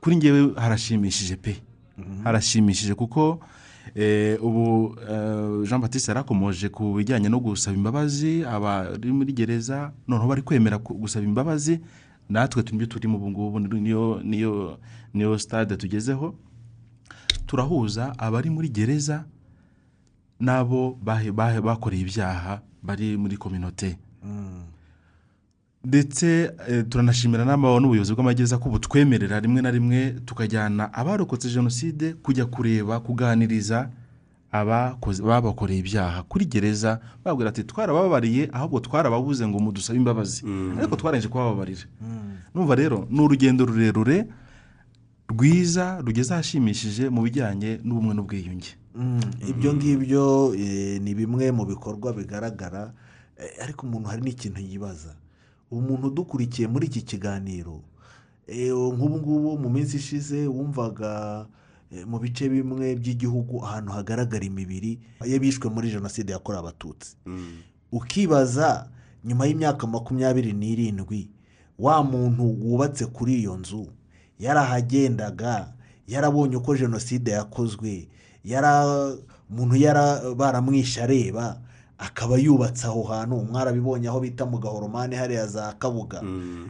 kuri ngewe harashimishije pe. Harashimishije kuko eh, ubu eh, jean batiste yarakomoje ku bijyanye no gusaba imbabazi abari muri gereza noneho bari kwemera gusaba imbabazi. Natwe turi turimo ubu ngubu niyo stade tugezeho. Turahuza abari muri gereza n'abo bakoreye ibyaha bari muri kominote ndetse eh, turanashimira n'ubuyobozi bw'amagereza ko butwemerera rimwe na rimwe tukajyana abarokotse jenoside kujya kureba kuganiriza babakoreye ibyaha kuri gereza babwira ati twarababariye ahubwo twarababuze ngo mudusabe imbabazi. Ariko twarangije kubababarira. Numva rero ni urugendo rurerure rwiza rugeze ahashimishije mu bijyanye n'ubumwe n'ubwiyunge. Mm, ibyo ngibyo eh, ni bimwe mu bikorwa bigaragara eh, ariko umuntu hari n'ikintu yibaza. Umuntu udukurikiye muri iki kiganiro. Nk'ubu ngubu mu minsi ishize wumvaga eh, mu bice bimwe by'igihugu ahantu hagaragara imibiri y'abishwe muri jenoside yakorewe abatutsi. Ukibaza nyuma y'imyaka makumyabiri n'irindwi wa muntu wubatse kuri iyo nzu? Yarahagendaga yarabonye uko jenoside yakozwe yara umuntu yara baramwishe areba akaba yubatse aho hantu mwarabibonye aho bita mu gahoromani hariya za kabuga.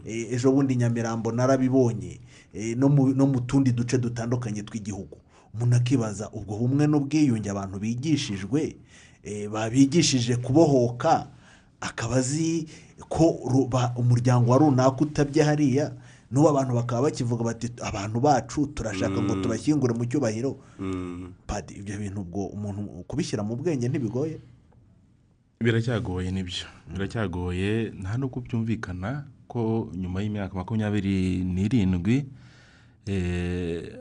Eh, ejo bundi nyamirambo narabibonye. Eh, no mu- tundi duce dutandukanye tw'igihugu. Umuntu akibaza ubwo bumwe n'ubwiyunge abantu bigishijwe eh, babigishije kubohoka akaba azi ko umuryango wa runaka utabye hariya n'ubu abantu bakaba bakivuga bati abantu bacu turashaka ngo tubashyingure mu cyubahiro. Mm. ibyo bintu ubwo umuntu kubishyira mu bwenge ntibigoye. Biracyagoye ni byo. Biracyagoye nta nubwo byumvikana ko nyuma y'imyaka makumyabiri n'irindwi eh,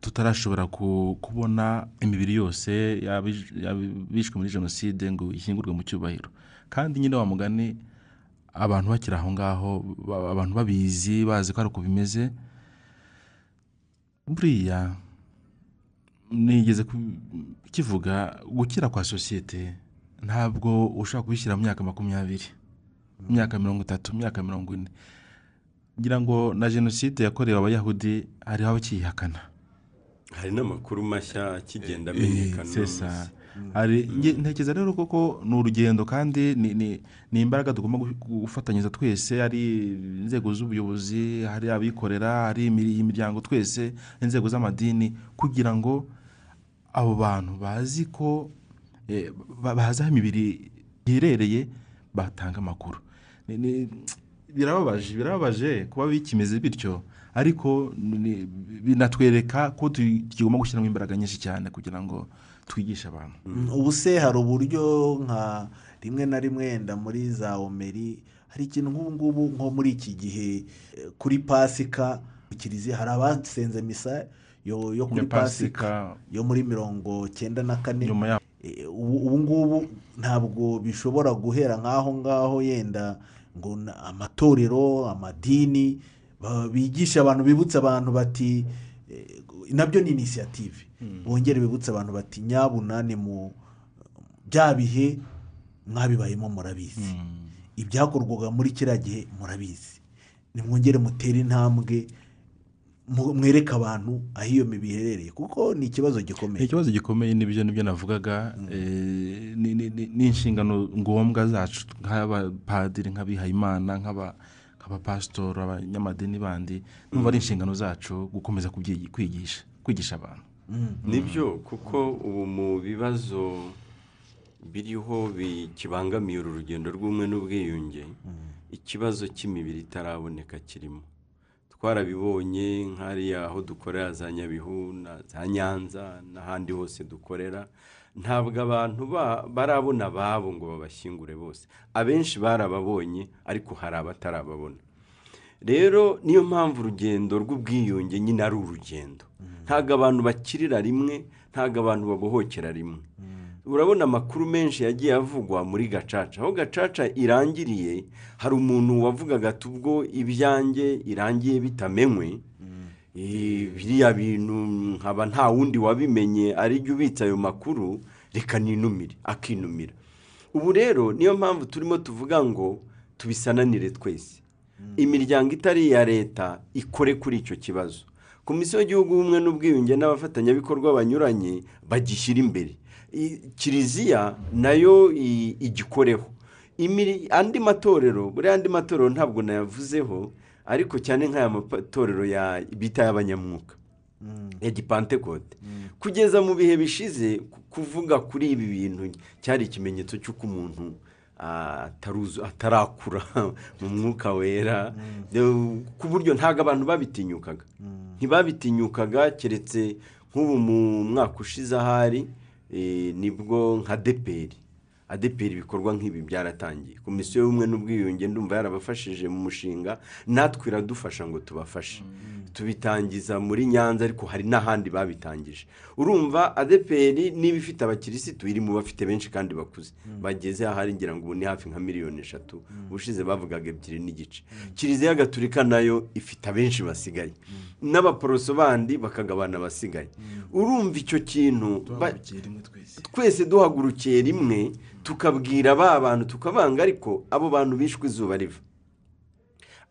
tutarashobora ku- kubona imibiri yose y'abish- y'abishwe muri jenoside ngo ishyingurwe mu cyubahiro. Kandi nyine wa mugani abantu bakiri aho ngaho ba- abantu babizi bazi ko ari uko bimeze buriya nigeze kivuga gukira kwa sosiyete ntabwo ushobora kubishyira mu myaka makumyabiri mu myaka mirongo itatu mu myaka mirongo ine. Ngira ngo na jenoside yakorewe abayahudi hariho abakiyihakana hari n'amakuru mashya akigenda Eh, amenyekana nge- ntekereza rero koko ni urugendo kandi ni- imbaraga tugomba gu- gufatanyiriza twese. Ari inzego z'ubuyobozi hari abikorera hari imiryango twese inzego z'amadini kugira ngo abo bantu bazi ko bazi aho imibiri iherereye batanga amakuru. Birababaje birababaje kuba bikimeze bityo. Ariko binatwereka ko tu- tugomba gushyiramo imbaraga nyinshi cyane kugira ngo twigishe abantu. Mm, ubu se hari uburyo nka rimwe na rimwe yenda muri za omeri hari ikintu nk'ubu ngubu nko muri iki gihe eh, kuri pasika kiliziya hari abasenze misa yo, kuri pasika. Yo muri mirongo cyenda na kane. Eh, ubu ubu ngubu ntabwo bishobora guhera nk'aho ngaho yenda ngo amatorero amadini bigisha abantu bibutsa abantu bati eh, na byo ni inisiyative bongere bibutse abantu bati nyabuna ni mu bya bihe mwabibayemo murabizi. Ibyakorwaga muri kiriya gihe murabizi. Nimwongere mutere intambwe mwereke abantu aho iyo mibiri iherereye kuko ni ikibazo gikomeye. Ikibazo gikomeye ni byo ni byo navugaga eh, ni- inshingano ngombwa zacu nk'abapadiri nk'abihayimana nk'aba- nk'abapasitori abanyamadini bandi numva ari inshingano zacu gukomeza kwigisha kwigisha abantu. Nibyo kuko ubu mu bibazo biriho bikibangamiye uru rugendo rw'ubumwe n'ubwiyunge ikibazo cy'imibiri itaraboneka kirimo. Twarabibonye nk'hariya aho dukorera za nyabihu za nyanza n'ahandi hose dukorera. Ntabwo abantu ba- barabona ababo ngo babashyingure bose. Abenshi barababonye ariko hari abatarababona. Rero niyo mpamvu urugendo rw'ubwiyunge nyine ari urugendo. Ntabwo abantu bakirira rimwe ntabwo abantu babohokera rimwe. Urabona amakuru menshi yagiye avugwa muri gacaca. Aho gacaca irangiriye hari umuntu wavugaga ati ubwo ibyanjye irangiye bitamenywe eh, biriya bintu nkaba nta wundi wabimenye arijya ubitse ayo makuru reka ninumire akinumira. Ubu rero niyo mpamvu turimo tuvuga ngo tubisananire twese. Imiryango itari iya leta ikore kuri icyo kibazo. Komisiyo y'igihugu ubumwe n'ubwiyunge n'abafatanyabikorwa banyuranye bagishyira imbere. Kiliziya na yo igikoreho. Andi matorero buriya andi matorero ntabwo nayavuzeho ariko cyane nk'aya matorero ya bita y'abanyamwuka ya gipantekote. Kugeza mu bihe bishize ku- kuvuga kuri ibi bintu cyari ikimenyetso cy'uko umuntu atarakura (laughs) mu mwuka wera. De- ku buryo ntabwo abantu babitinyukaga. Ntibabitinyukaga keretse nk'ubu mu mwaka ushize ahari ni bwo nka deperi adeperi ibikorwa nk'ibi byaratangiye. Komisiyo y'ubumwe n'ubwiyunge ndumva yarabafashije mu mushinga natwe iradufasha ngo tubafashe. Tubitangiza muri nyanza ariko hari n'ahandi babitangije. Urumva adeperi niba ifite abakirisitu iri mu bafite benshi kandi bakuze. Bageze ahari ngira ngo ubu ni hafi nka miliyoni eshatu. Ubushize bavugaga ebyiri n'igice. Kiliziya gatulika na yo ifite abenshi basigaye. N'abaporoso bandi bakagabana abasigaye urumva icyo kintu twese. duhagurukiye rimwe tukabwira ba bantu tukabanga ariko abo bantu bishwe izuba riva.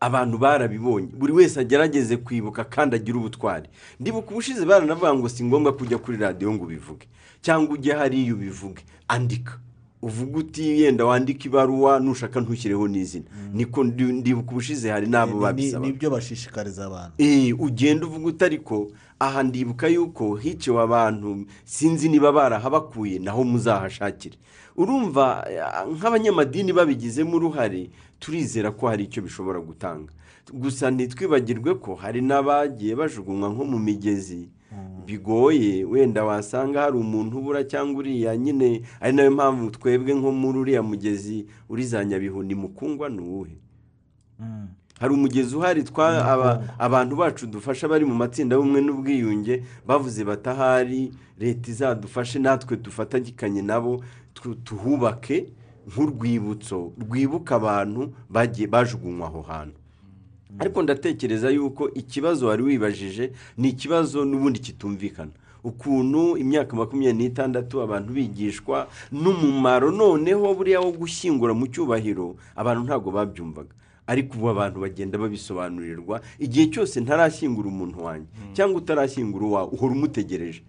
Abantu barabibonye. Buri wese agerageze kwibuka kandi agire ubutwari. Ndibuka ubushize baranavuga ngo si ngombwa kujya kuri radiyo ngo ubivuge. Cyangwa ujye hariya ubivuge. Andika. Uvuga uti yenda wandika ibaruwa nushaka ntushyireho n'izina. Niko ndi- ndibuka ubushize hari n'abo babisaba. ni byo bashishikariza abantu. Eh, ugenda uvuga uti ariko aha ndibuka yuko hiciwe abantu sinzi niba barahabakuye naho muzahashakire. Urumva eh, nk'abanyamadini babigizemo uruhare turizera ko hari icyo bishobora gutanga. Gusa ntitwibagirwe ko hari n'abagiye bajugunywa nko mu migezi. Bigoye wenda wasanga hari umuntu ubura cyangwa uriya nyine ari na yo mpamvu twebwe nko muri uriya mugezi uri za nyabihu ni mukungwa ni uwuhe? Hari umugezi uhari twa aba- abantu bacu dufasha bari mu matsinda y'ubumwe n'ubwiyunge bavuze batahari leta izadufashe natwe dufatanyikanye nabo tu- tuhubake nk'urwibutso rwibuka abantu bagiye bajugunywa aho hantu. Ariko ndatekereza yuko ikibazo wari wibajije ni ikibazo n'ubundi kitumvikana. Ukuntu imyaka makumyabiri n'itandatu abantu bigishwa n'umumaro noneho buriya wo gushyingura mu cyubahiro abantu ntabwo babyumvaga. Ariko ubu abantu bagenda babisobanurirwa igihe cyose ntarashyingura umuntu wanjye cyangwa utarashyingura uwawe uhora umutegereje.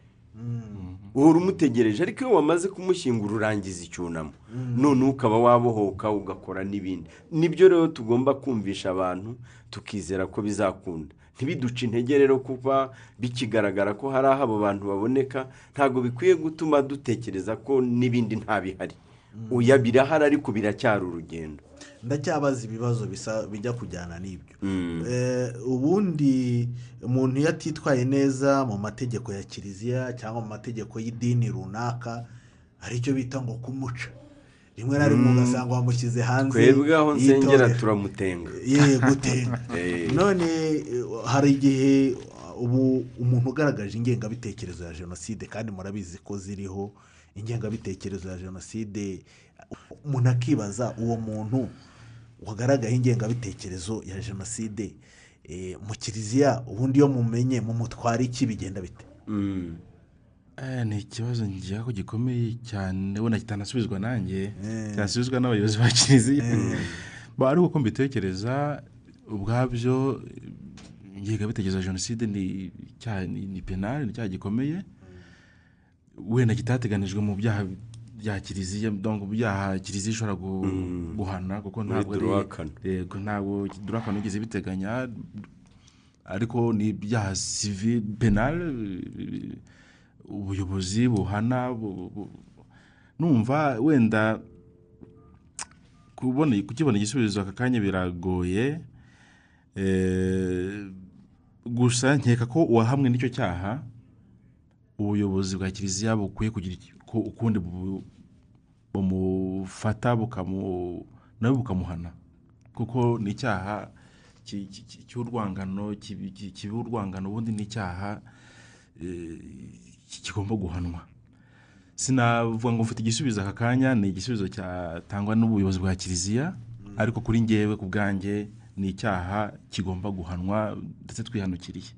Uhora umutegereje ariko iyo wamaze kumushyingura urangiza icyunamo. None ukaba wabohoka ugakora n'ibindi. Nibyo rero tugomba kumvisha abantu tukizera ko bizakunda. Ntibiduce intege rero kuba bikigaragara ko hari aho abo bantu baboneka ntabwo bikwiye gutuma dutekereza ko n'ibindi ntabihari. Oya birahari ariko biracyari urugendo. Ndacyabaza ibibazo bijya kujyana n'ibyo. Eh, ubundi umuntu iyo atitwaye neza mu mategeko ya kiliziya cyangwa mu mategeko y'idini runaka hari icyo bita ngo kumuca. Rimwe na rimwe ugasanga wamushyize hanze twebwe aho nsengera turamutenga. Ye gutenga. (laughs) Eh. none hari igihe ubu umuntu ugaragaje ingengabitekerezo ya jenoside kandi murabizi ko ziriho ingengabitekerezo ya jenoside umuntu akibaza uwo muntu wagaragaye ingengabitekerezo ya jenoside eh, mu kiliziya ubundi iyo mumenye mumutwara iki bigenda bite? Mm. Eh, ni ikibazo ngira ko gikomeye cyane. Ubona kitanasubizwa nanjye kitanasubizwa n'abayobozi ba kiliziya. Ba, ariko uko mbitekereza ubwabyo ingengabitekerezo ya jenoside ni icyaha ni ni penali ni icyaha gikomeye. Wenda kitateganijwe mu byaha bya kiliziya mu byaha kiliziya ishobora gu- guhana kuko ntabwo ari yego ntabwo durakana yigeze biteganya. Ariko ni ibyaha sivi penal eh, ubuyobozi buhana bu- bu- numva wenda kukibona igisubizo aka kanya biragoye. Eh, gusa nkeka ko uwahamwe n'icyo cyaha ubuyobozi bwa kiliziya bukwiye kugira ko ukundi bu- bumufata nawe bukamuhana. Kuko ni icyaha cy'urwangano kiba urwangano ubundi ni icyaha eh, ki- kigomba guhanwa. Sinavuga ngo mfite igisubizo aka kanya ni igisubizo cyatangwa n'ubuyobozi bwa kiliziya ariko kuri ngewe ku bwanjye ni icyaha kigomba guhanwa ndetse twihanukiriye.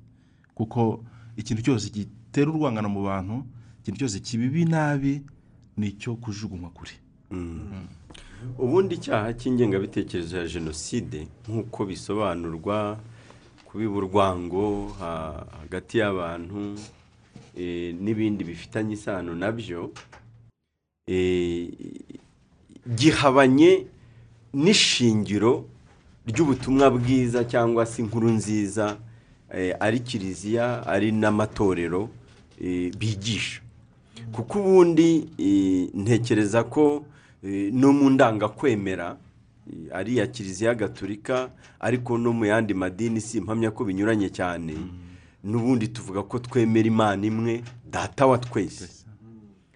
Kuko ikintu cyose gitera urwangano mu bantu ikintu cyose kibibi nabi ni icyo kujugunywa kure ubundi icyaha cy'ingengabitekerezo ya jenoside nk'uko bisobanurwa kubiba urwango ha- hagati y'abantu eh, n'ibindi bifitanye isano na byo eh, gihabanye n'ishingiro ry'ubutumwa bwiza cyangwa se inkuru nziza eh, ari kiliziya ari n'amatorero bigisha. Kuko ubundi eh, ntekereza ko eh, no mu ndangakwemera eh, ari iya kiliziya gatolika ariko no mu yandi madini si impamya ko binyuranye cyane. N'ubundi tuvuga ko twemera imana imwe data wa twese.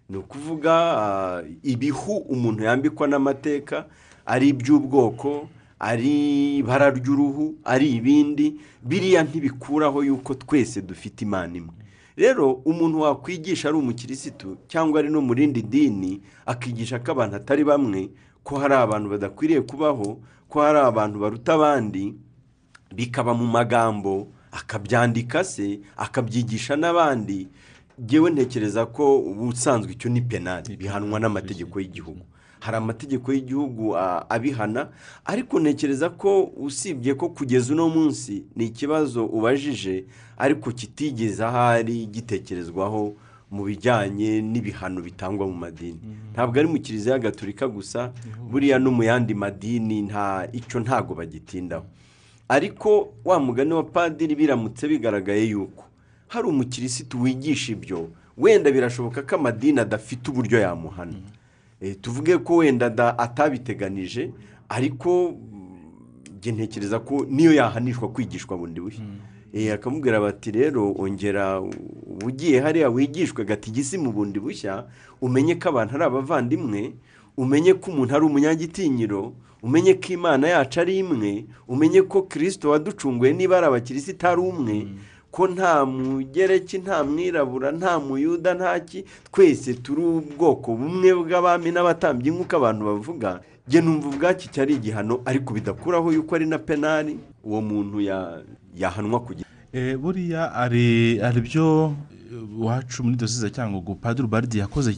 Ni ukuvuga ibihu umuntu yambikwa n'amateka ari iby'ubwoko ari ibara ry'uruhu ari ibindi biriya ntibikuraho yuko twese dufite imana imwe. Rero umuntu wakwigisha ari umukirisitu cyangwa ari no mu rindi dini akigisha ko abantu atari bamwe ko hari abantu badakwiriye kubaho ko hari abantu baruta abandi bikaba mu magambo akabyandika se akabyigisha n'abandi. Ngewe ntekereza ko ubusanzwe icyo ni penali bihanwa n'amategeko y'igihugu. Hari amategeko y'igihugu abihana ariko ntekereza ko usibye ko kugeza uno munsi ni ikibazo ubajije ariko kitigeze ahari gitekerezwaho mu bijyanye n'ibihano bitangwa mu madini. Ntabwo ari mu kiliziya gatolika gusa buriya no mu yandi madini nta icyo ntago bagitindaho. Ariko wa mugani wa padiri biramutse bigaragaye yuko hari umukirisitu wigisha ibyo wenda birashoboka ko amadini adafite uburyo yamuhana. Eh, tuvuge ko wenda da- atabiteganije ariko njye ntekereza ko niyo yahanishwa kwigishwa bundi bushya. Eh, akamubwira bati rero ongera ugiye hariya wigishwe gatigisi mu bundi bushya umenye ko abantu ari abavandimwe umenye ko umuntu ari umunyagitinyiro umenye ko imana yacu ari imwe umenye ko kirisito waducunguye niba ari abakirisita ari umwe. Ko nta mugereki nta mwirabura nta muyuda nta ki twese turi ubwoko bumwe bw'abami n'abatambyi nk'uko abantu bavuga njye numva ubwaki cyari igihano ariko bidakuraho yuko ari na penali uwo muntu ya- yahanwa ku giti Eh, buriya ibyo eh, iwacu muri dosize cyangwa ngo padiri baridi yakoze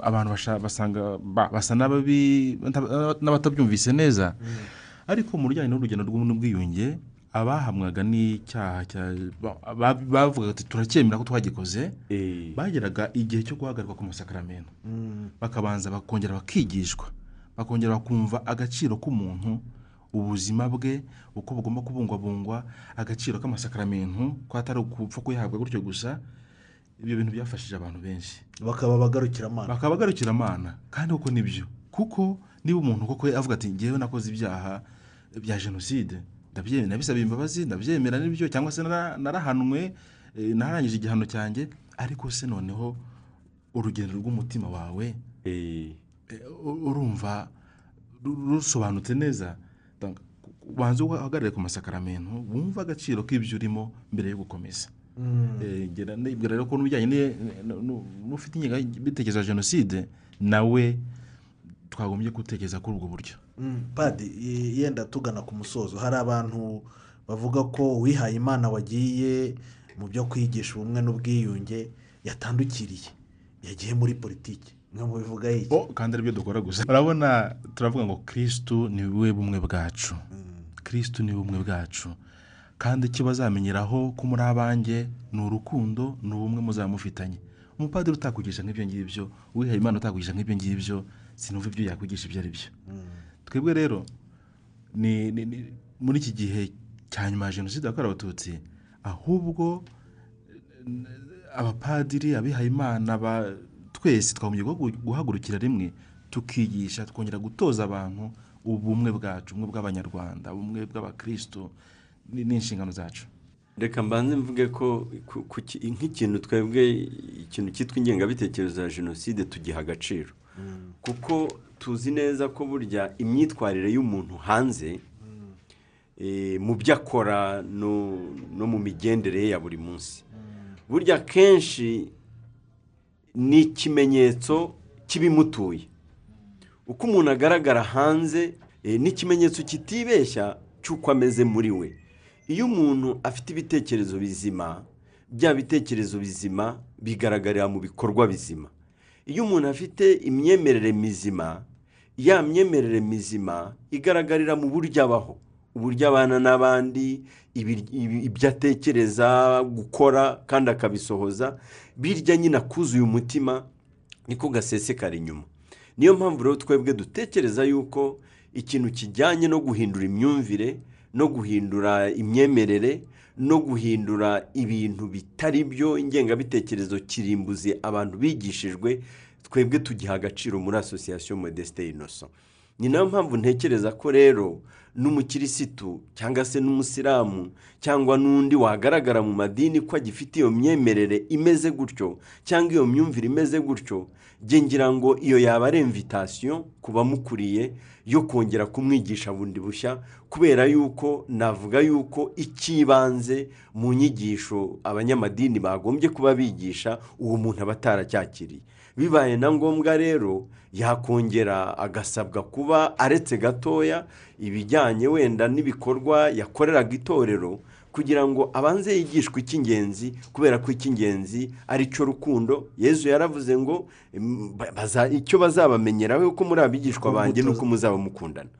abantu basanga ba- basa n'abatabyumvise neza ariko mu bijyanye n'urugendo rw'ubumwe n'ubwiyunge abahamwaga n'icyaha cya- ba- ba- bavugaga ati turacyemera ko twagikoze Eh, bageraga igihe cyo guhagarikwa ku masakaramentu bakabanza bakongera bakigishwa. Bakongera bakumva agaciro k'umuntu ubuzima bwe uko bugomba kubungwabungwa agaciro k'amasakaramentu ko atari ukupfa kuyahabwa gutyo gusa ibyo bintu byafashije abantu benshi. Bakaba bagarukira amana kandi koko ni byo. Kuko niba umuntu koko avuga ati ngewe nakoze ibyaha bya jenoside nabisabye imbabazi ndabyemera n'ibyo cyangwa se nara- narahanwe eh, narangije igihano cyanjye ariko se noneho urugendo rw'umutima wawe eh, eh, urumva ru- rusobanutse neza ubanza uhagarare ku masakaramentu wumva agaciro k'ibyo urimo mbere yo gukomeza. Ngira nibwira rero ko n'ibijyanye ni- n- n- n'ufite ingengabitekerezo ya jenoside nawe twagombye gutekereza kuri ubwo buryo. Padi i- yenda tugana ku musozo. Hari abantu bavuga ko uwihaye imana wagiye mu byo kwigisha ubumwe n'ubwiyunge yatandukiriye. Yagiye muri politiki. Mwe mubivuga iki? Oh, kandi ari byo dukora gusa. Urabona turavuga ngo kirisitu ni we bumwe bwacu. Kirisitu ni bumwe bwacu. Kandi icyo bazamenyeraho ko muri abanjye ni urukundo ni ubumwe muzamufitanye. Umupadiri utakwigisha nk'ibyo ngibyo uwihaye imana utakwigisha nk'ibyo ngibyo sinumva ibyo yakwigisha ibyo ari byo twebwe rero ni ni- ni- muri iki gihe cya nyuma ya jenoside yakorewe abatutsi ahubwo abapadiri abihaye imana ba- twese twagombye guhagu- guhagurukira rimwe tukigisha twongera gutoza abantu ubumwe bwacu ubumwe bw'abanyarwanda ubumwe bw'abakristo ni ni inshingano zacu. Reka mbanze mvuge ko nk'ikintu twebwe ikintu cyitwa ingengabitekerezo ya jenoside tugiha agaciro. Kuko tuzi neza ko burya imyitwarire y'umuntu hanze eh, mu byo akora no mu migendere ye ya buri munsi. Burya kenshi ni ikimenyetso cy'ibimutuye. Uko umuntu agaragara hanze eh, ni ikimenyetso kitibeshya cy'uko ameze muri we. Iyo umuntu afite ibitekerezo bizima bya bitekerezo bizima bigaragarira mu bikorwa bizima. Iyo umuntu afite imyemerere mizima ya myemerere mizima igaragarira mu buryo abaho. Uburyo abana n'abandi ibyo atekereza gukora kandi akabisohoza birya nyine akuzuye umutima niko gasesekara inyuma. Niyo mpamvu rero twebwe dutekereza yuko ikintu kijyanye no guhindura imyumvire no guhindura imyemerere no guhindura ibintu bitari byo ingengabitekerezo kirimbuzi abantu bigishijwe twebwe tugiha agaciro muri asosiyasiyo modeste inoso. Ni na yo mpamvu ntekereza ko rero n'umukirisitu cyangwa se n'umusilamu cyangwa n'undi wagaragara mu madini ko agifite iyo myemerere imeze gutyo cyangwa iyo myumvire imeze gutyo ngira ngo iyo yaba ari imvitasiyo ku bamukuriye yo kongera kumwigisha bundi bushya kubera yuko navuga yuko icy'ibanze mu nyigisho abanyamadini bagombye kuba bigisha uwo muntu aba ataracyakiriye. Bibaye na ngombwa rero yakongera agasabwa kuba aretse gatoya ibijyanye wenda n'ibikorwa yakoreraga itorero kugira ngo abanze yigishwe icy'ingenzi kubera ko icy'ingenzi ari cyo rukundo. Yezu yaravuze ngo "Em, ba- baza- icyo bazabamenyeraho ko muri abigishwa banjye ni uko muzaba mukundana.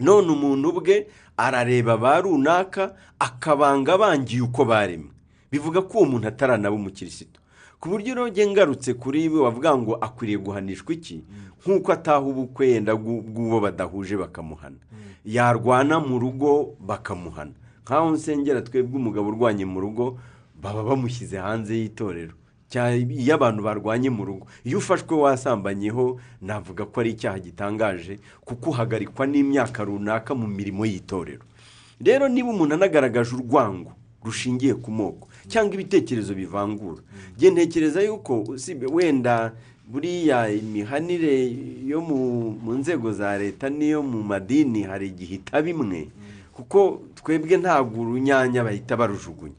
None umuntu ubwe arareba ba runaka akabanga bangiye uko baremwe. Bivuga ko uwo muntu ataranaba umukirisitu ku buryo rero ngarutse kuri we wavuga ngo akwiriye guhanishwa iki? Nk'uko ataha ubukwe yenda bw'u- bw'uwo badahuje bakamuhana. Yarwana mu rugo bakamuhana. Nk'aho nsengera twebwe umugabo urwanye mu rugo baba bamushyize hanze y'itorero. Iyo abantu barwanye mu rugo. Iyo ufashwe wasambanyeho navuga ko ari icyaha gitangaje kuko uhagarikwa n'imyaka runaka mu mirimo y'itorero. Rero niba umuntu anagaragaje urwango rushingiye ku moko cyangwa ibitekerezo bivangura. Njye ntekereza yuko wenda buriya imihanire yo mu mu nzego za leta n'iyo mu madini hari igihe itaba imwe. Kuko twebwe ntabwo urunyanya bahita barujugunya.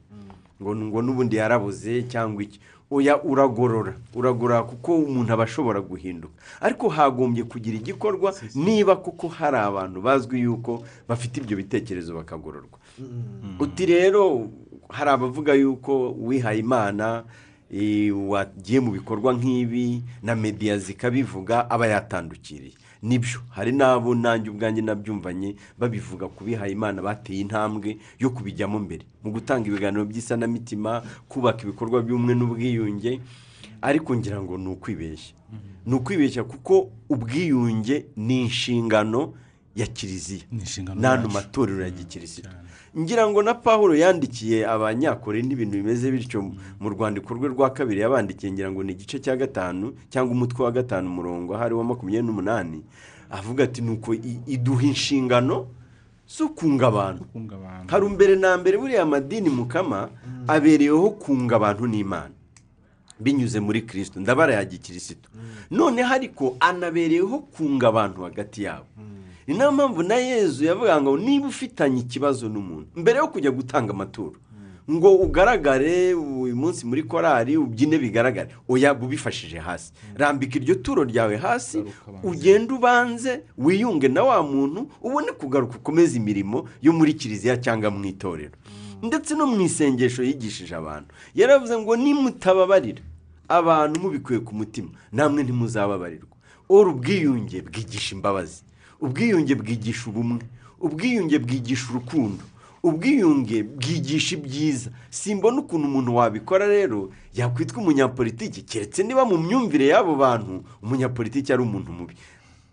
Ngo ngo n'ubundi yarabuze cyangwa iki. Oya uragorora. Uragorora kuko umuntu aba ashobora guhinduka. Ariko hagombye kugira igikorwa niba kuko hari abantu bazwi yuko bafite ibyo bitekerezo bakagororwa. Uti rero hari abavuga yuko wihaye imana wagiye mu bikorwa nk'ibi na mediya zikabivuga aba yatandukiriye. Nibyo hari n'abo nanjye ubwanjye nabyumvanye babivuga ku bihaye imana bateye intambwe yo kubijyamo mbere. Mu gutanga ibiganiro by'isanamitima kubaka ibikorwa by'ubumwe n'ubwiyunge ariko ngira ngo ni ukwibeshya. Ni ukwibeshya kuko ubwiyunge ni inshingano ya kiliziya. N'ano matorero ya gikirisitu. Ngira ngo na paul yandikiye abanyakore n'ibintu bimeze bityo mu rwandiko rwe rwa kabiri yabandikiye ngira ngo ni igice cya gatanu cyangwa umutwe wa gatanu umurongo ahari wa makumyabiri n'umunani avuga ati nuko iduha inshingano zo kunga abantu. Kunga abantu. Hari mbere na mbere buriya amadini mukama abereyeho kunga abantu n'imana. Binyuze muri kirisito ndabara ya gikirisitu. Noneho ariko anabereyeho kunga abantu hagati yabo. Ni na yo mpamvu na yezu yavuga ngo niba ufitanye ikibazo n'umuntu mbere yo kujya gutanga amaturo ngo ugaragare uyu munsi muri korari ubyine bigaragare. Oya ubifashije hasi. Rambika iryo turo ryawe hasi ugende ubanze wiyunge na wa muntu ubone kugaruka ukomeze imirimo yo muri kiliziya cyangwa mu itorero. Ndetse no mu isengesho yigishije abantu. Yaravuze ngo nimutababarira abantu mubikuye ku mutima namwe ntimuzababarirwa ora ubwiyunge bwigisha imbabazi. Ubwiyunge bwigisha ubumwe ubwiyunge bwigisha urukundo ubwiyunge bwigisha ibyiza. Simbona ukuntu umuntu wabikora rero yakwitwa umunyapolitiki. Keretse niba mu myumvire y'abo bantu umunyapolitiki ari umuntu mubi.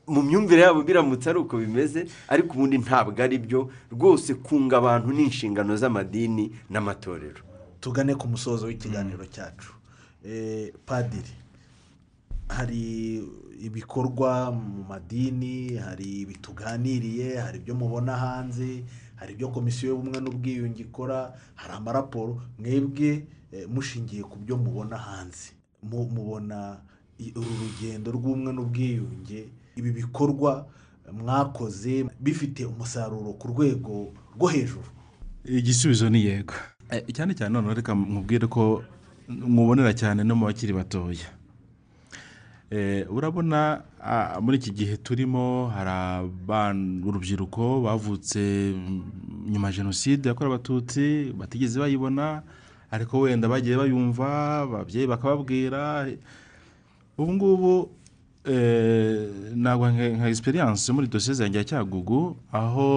Mu myumvire yabo biramutse ari uko bimeze ariko ubundi ntabwo ari byo. Rwose kunga abantu ni inshingano z'amadini n'amatorero. Tugane ku musozo w'ikiganiro cyacu. Eh, padiri hari ibikorwa mu madini hari ibituganiriye hari ibyo mubona hanze hari ibyo komisiyo y'ubumwe n'ubwiyunge ikora hari amaraporo mwebwe eh, mushingiye ku byo mubona hanze. Mu- mubona uru rugendo rw'ubumwe n'ubwiyunge ibi bikorwa mwakoze bifite umusaruro ku rwego rwo hejuru. Igisubizo ni yego. Eh, cyane cyane noneho reka mubwire ko mubonera cyane no mu bakiri batoya. Urabona ah, muri iki gihe turimo hari urubyiruko bavutse nyuma ya jenoside yakorewe abatutsi batigeze bayibona ariko wenda bagiye bayumva ababyeyi bakababwira. Ubu ngubu eh, ntabwo nka egisperiyanse muri dosiye yanjye ya cyagugu aho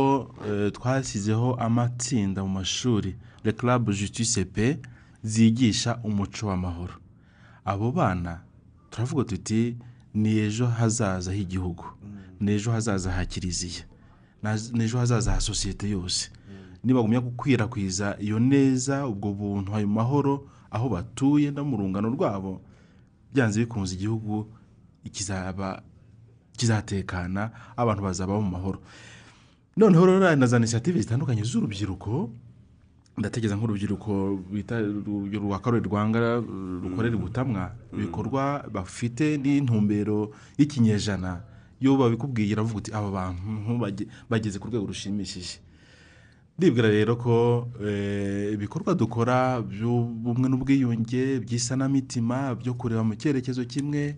eh, twashyizeho amatsinda mu mashuri. Le club justice pe zigisha umuco w'amahoro. Abo bana turavuga tuti ni ejo hazaza h'igihugu. Ni ejo hazaza ha kiliziya. Ni ejo hazaza ha sosiyete yose. Nibagumya gukwirakwiza iyo neza ubwo buntu ayo mahoro aho batuye no mu rungano rwabo byanze bikunze igihugu kizaba kizatekana abantu bazaba mu mahoro. Noneho rero na za inisiyative zitandukanye z'urubyiruko ndatekereza nk'urubyiruko bita rwa karori rwanga rukorera ubutamwa ibikorwa bafite n'intumbero y'ikinyejana iyo babikubwiye iravuga uti aba bantu bage- bageze ku rwego rushimishije. Ndibwira rero ko eh, ibikorwa dukora by'ubumwe n'ubwiyunge by'isanamitima byo kureba mu cyerekezo kimwe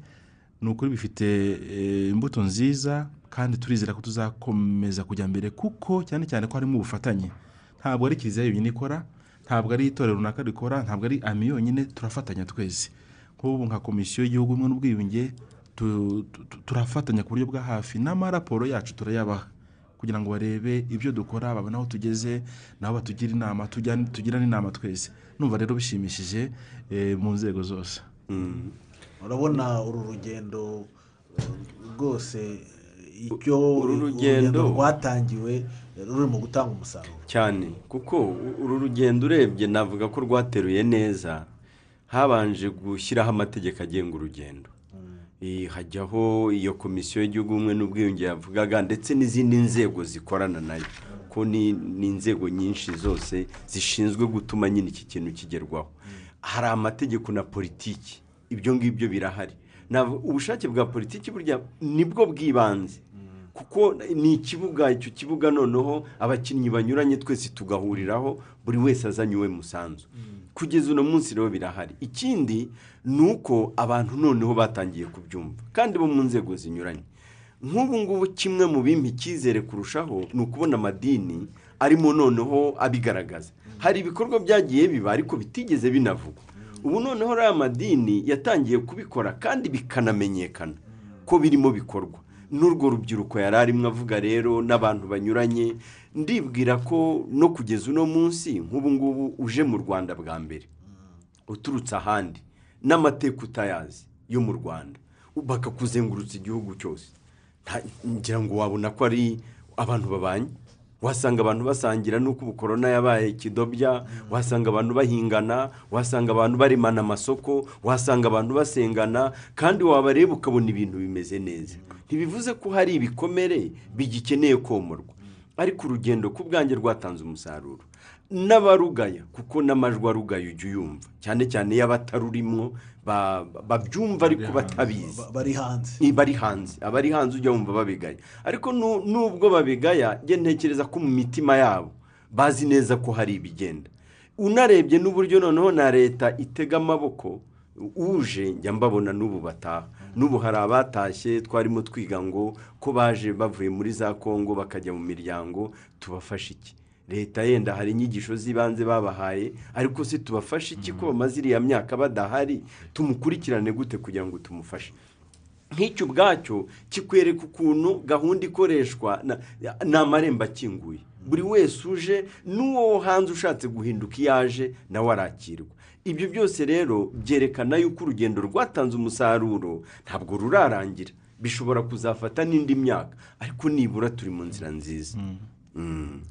ni ukuri bifite eh, imbuto nziza kandi turizera ko tuzakomeza kujya mbere kuko cyane cyane ko harimo ubufatanye. Ntabwo ari kiliziya yonyine ikora ntabwo ari itorero runaka rikora ntabwo ari ami yonyine turafatanya twese. Nk'ubu nka komisiyo y'igihugu y'ubumwe n'ubwiyunge tu- tu- tu- turafatanya ku buryo bwa hafi. N'amaraporo yacu turayabaha kugira ngo barebe ibyo dukora babone aho tugeze nabo batugire inama tugirane inama twese. Numva rero bishimishije eh, mu nzego zose. Mm. urabona uru rugendo eh, rwose icyo Uru uru rugendo- rwatangiwe ruri mu gutanga umusaruro. Cyane kuko uru rugendo urebye navuga ko rwateruye neza habanje gushyiraho amategeko agenga urugendo. Eh, hajyaho iyo komisiyo y'igihugu ubumwe n'ubwiyunge yavugaga ndetse n'izindi nzego zikorana na yo. Ko ni inzego nyinshi zose zishinzwe gutuma nyine iki kintu kigerwaho. Hari amategeko na politiki. Ibyo ngibyo birahari. Ubushake bwa politiki burya ni bwo bw'ibanze. Kuko ni ikibuga icyo kibuga noneho abakinnyi banyuranye twese tugahuriraho buri wese azanye uwe musanzu. Kugeza uno munsi rero birahari. Ikindi ni uko abantu noneho batangiye kubyumva kandi bo mu nzego zinyuranye. Nk'ubu ngubu kimwe mu bimpa icyizere kurushaho ni ukubona amadini arimo noneho abigaragaza. Hari ibikorwa byagiye biba ariko bitigeze binavugwa. Ubu noneho rero amadini yatangiye kubikora kandi bikanamenyekana ko birimo bikorwa. N'urwo rubyiruko yari arimo avuga rero n'abantu banyuranye ndibwira ko no kugeza uno munsi nk'ubu ngubu uje mu rwanda bwa mbere. Uturutse ahandi. N'amateka utayazi yo mu rwanda. Bakakuzengurutsa igihugu cyose. Ngira ngo wabona ko ari abantu babanye. Wasanga abantu basangira n'uko ubu korona yabaye kidobya wasanga abantu bahingana wasanga abantu baremana amasoko wasanga abantu basengana kandi wabareba ukabona ibintu bimeze neza. Ntibivuze ko hari ibikomere bigikeneye komorwa. Ariko urugendo ku bwanjye rwatanze umusaruro. N'abarugaya kuko n'amajwi arugaya ujya uyumva. Cyane cyane iyo abatarurimo ba- babyumva ariko batabizi. Ba- bari hanze. Ni bari hanze. Abari hanze ujya wumva babigaya ariko nu- nubwo babigaya njye ntekereza ko mu mitima yabo bazi neza ko hari ibigenda. Unarebye n'uburyo noneho na leta itega amaboko uje njya mbabona n'ubu bataha. N'ubu hari abatashye twarimo twiga ngo ko baje bavuye muri za kongo bakajya mu miryango tubafashe iki? Leta yenda hari inyigisho z'ibanze babahaye ariko se tubafashe iki ko bamaze iriya myaka badahari tumukurikirane gute kugira ngo tumufashe? Nk'icyo ubwacyo kikwereka ukuntu gahunda ikoreshwa ni amarembo akinguye. Buri wese uje n'uwo wo hanze ushatse guhinduka iyo aje nawe arakirwa. Ibyo byose rero byerekana yuko urugendo rwatanze umusaruro ntabwo rurarangira. Bishobora kuzafata n'indi myaka ariko nibura turi mu nzira nziza. Mm.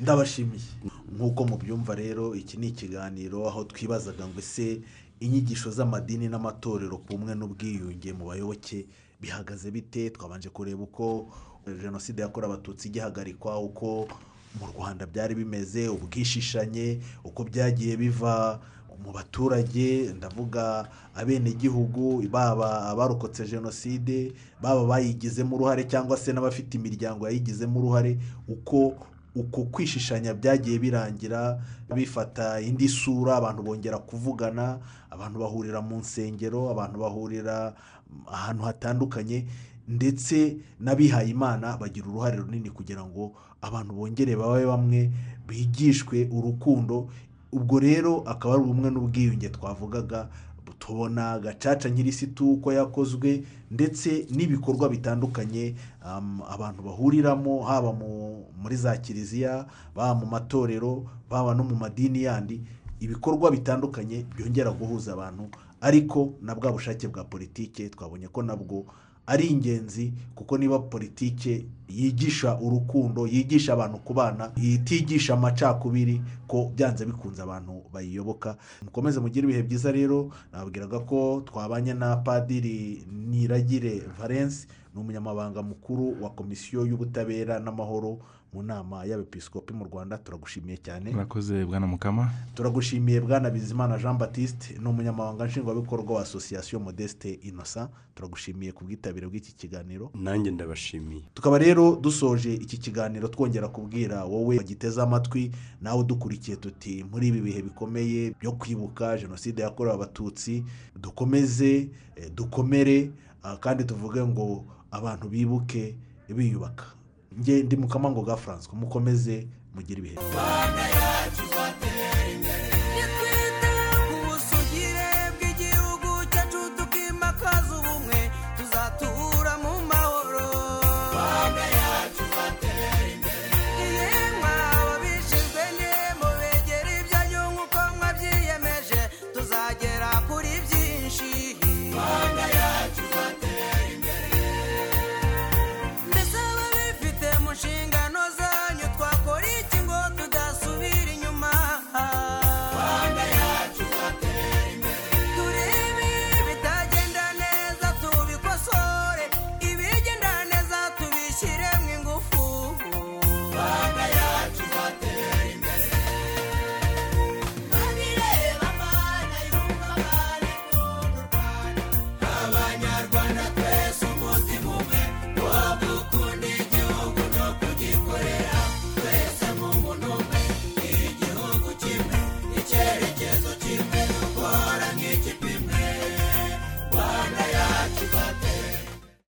Ndabashimiye. Nk'uko mubyumva rero iki ni ikiganiro aho twibazaga ngo ese inyigisho z'amadini n'amatorero ku bumwe n'ubwiyunge mu bayoboke bihagaze bite? Twabanje kureba uko jenoside yakorewe abatutsi igihagarikwa uko mu rwanda byari bimeze ubwishishanye uko byagiye biva mu baturage. Ndavuga abenegihugu baba abarokotse jenoside baba bayigizemo uruhare cyangwa se n'abafite imiryango yayigizemo uruhare uko uko kwishishanya byagiye birangira bifata indi sura abantu bongera kuvugana abantu bahurira mu nsengero abantu bahurira ahantu hatandukanye ndetse n'abihaye imana bagira uruhare runini kugira ngo abantu bongere babe bamwe bigishwe urukundo. Ubwo rero akaba ari ubumwe n'ubwiyunge twavugaga tubona gacaca nyirisitu uko yakozwe ndetse n'ibikorwa bitandukanye um, abantu bahuriramo haba mu- muri za kiliziya baba mu matorero baba no mu madini yandi ibikorwa bitandukanye byongera guhuza abantu ariko na bwa bushake bwa politike twabonye ko nabwo ari ingenzi kuko niba politike yigisha urukundo yigisha abantu kubana itigisha amacakubiri ko byanze bikunze abantu bayiyoboka. Mukomeze mugire ibihe byiza rero nababwiraga ko twabanye na padiri niragire valence ni umunyamabanga mukuru wa komisiyo y'ubutabera n'amahoro mu nama y'abepiskopi mu rwanda turagushimiye cyane. Murakoze bwana mukama. Turagushimiye bwana bizimana jean batiste ni umunyamabanga nshingwabikorwa wa asosiyasiyo modeste innocent. Turagushimiye ku bwitabire bw'iki kiganiro. Nanjye ndabashimiye. Tukaba rero dusoje iki kiganiro twongera kubwira wowe wagiteze amatwi nawe udukurikiye tuti muri ibi bihe bikomeye byo kwibuka jenoside yakorewe abatutsi dukomeze eh, dukomere ah, kandi tuvuge ngo abantu bibuke biyubaka. Njye ndi mukamango ga francois mukomeze mugire ibihe.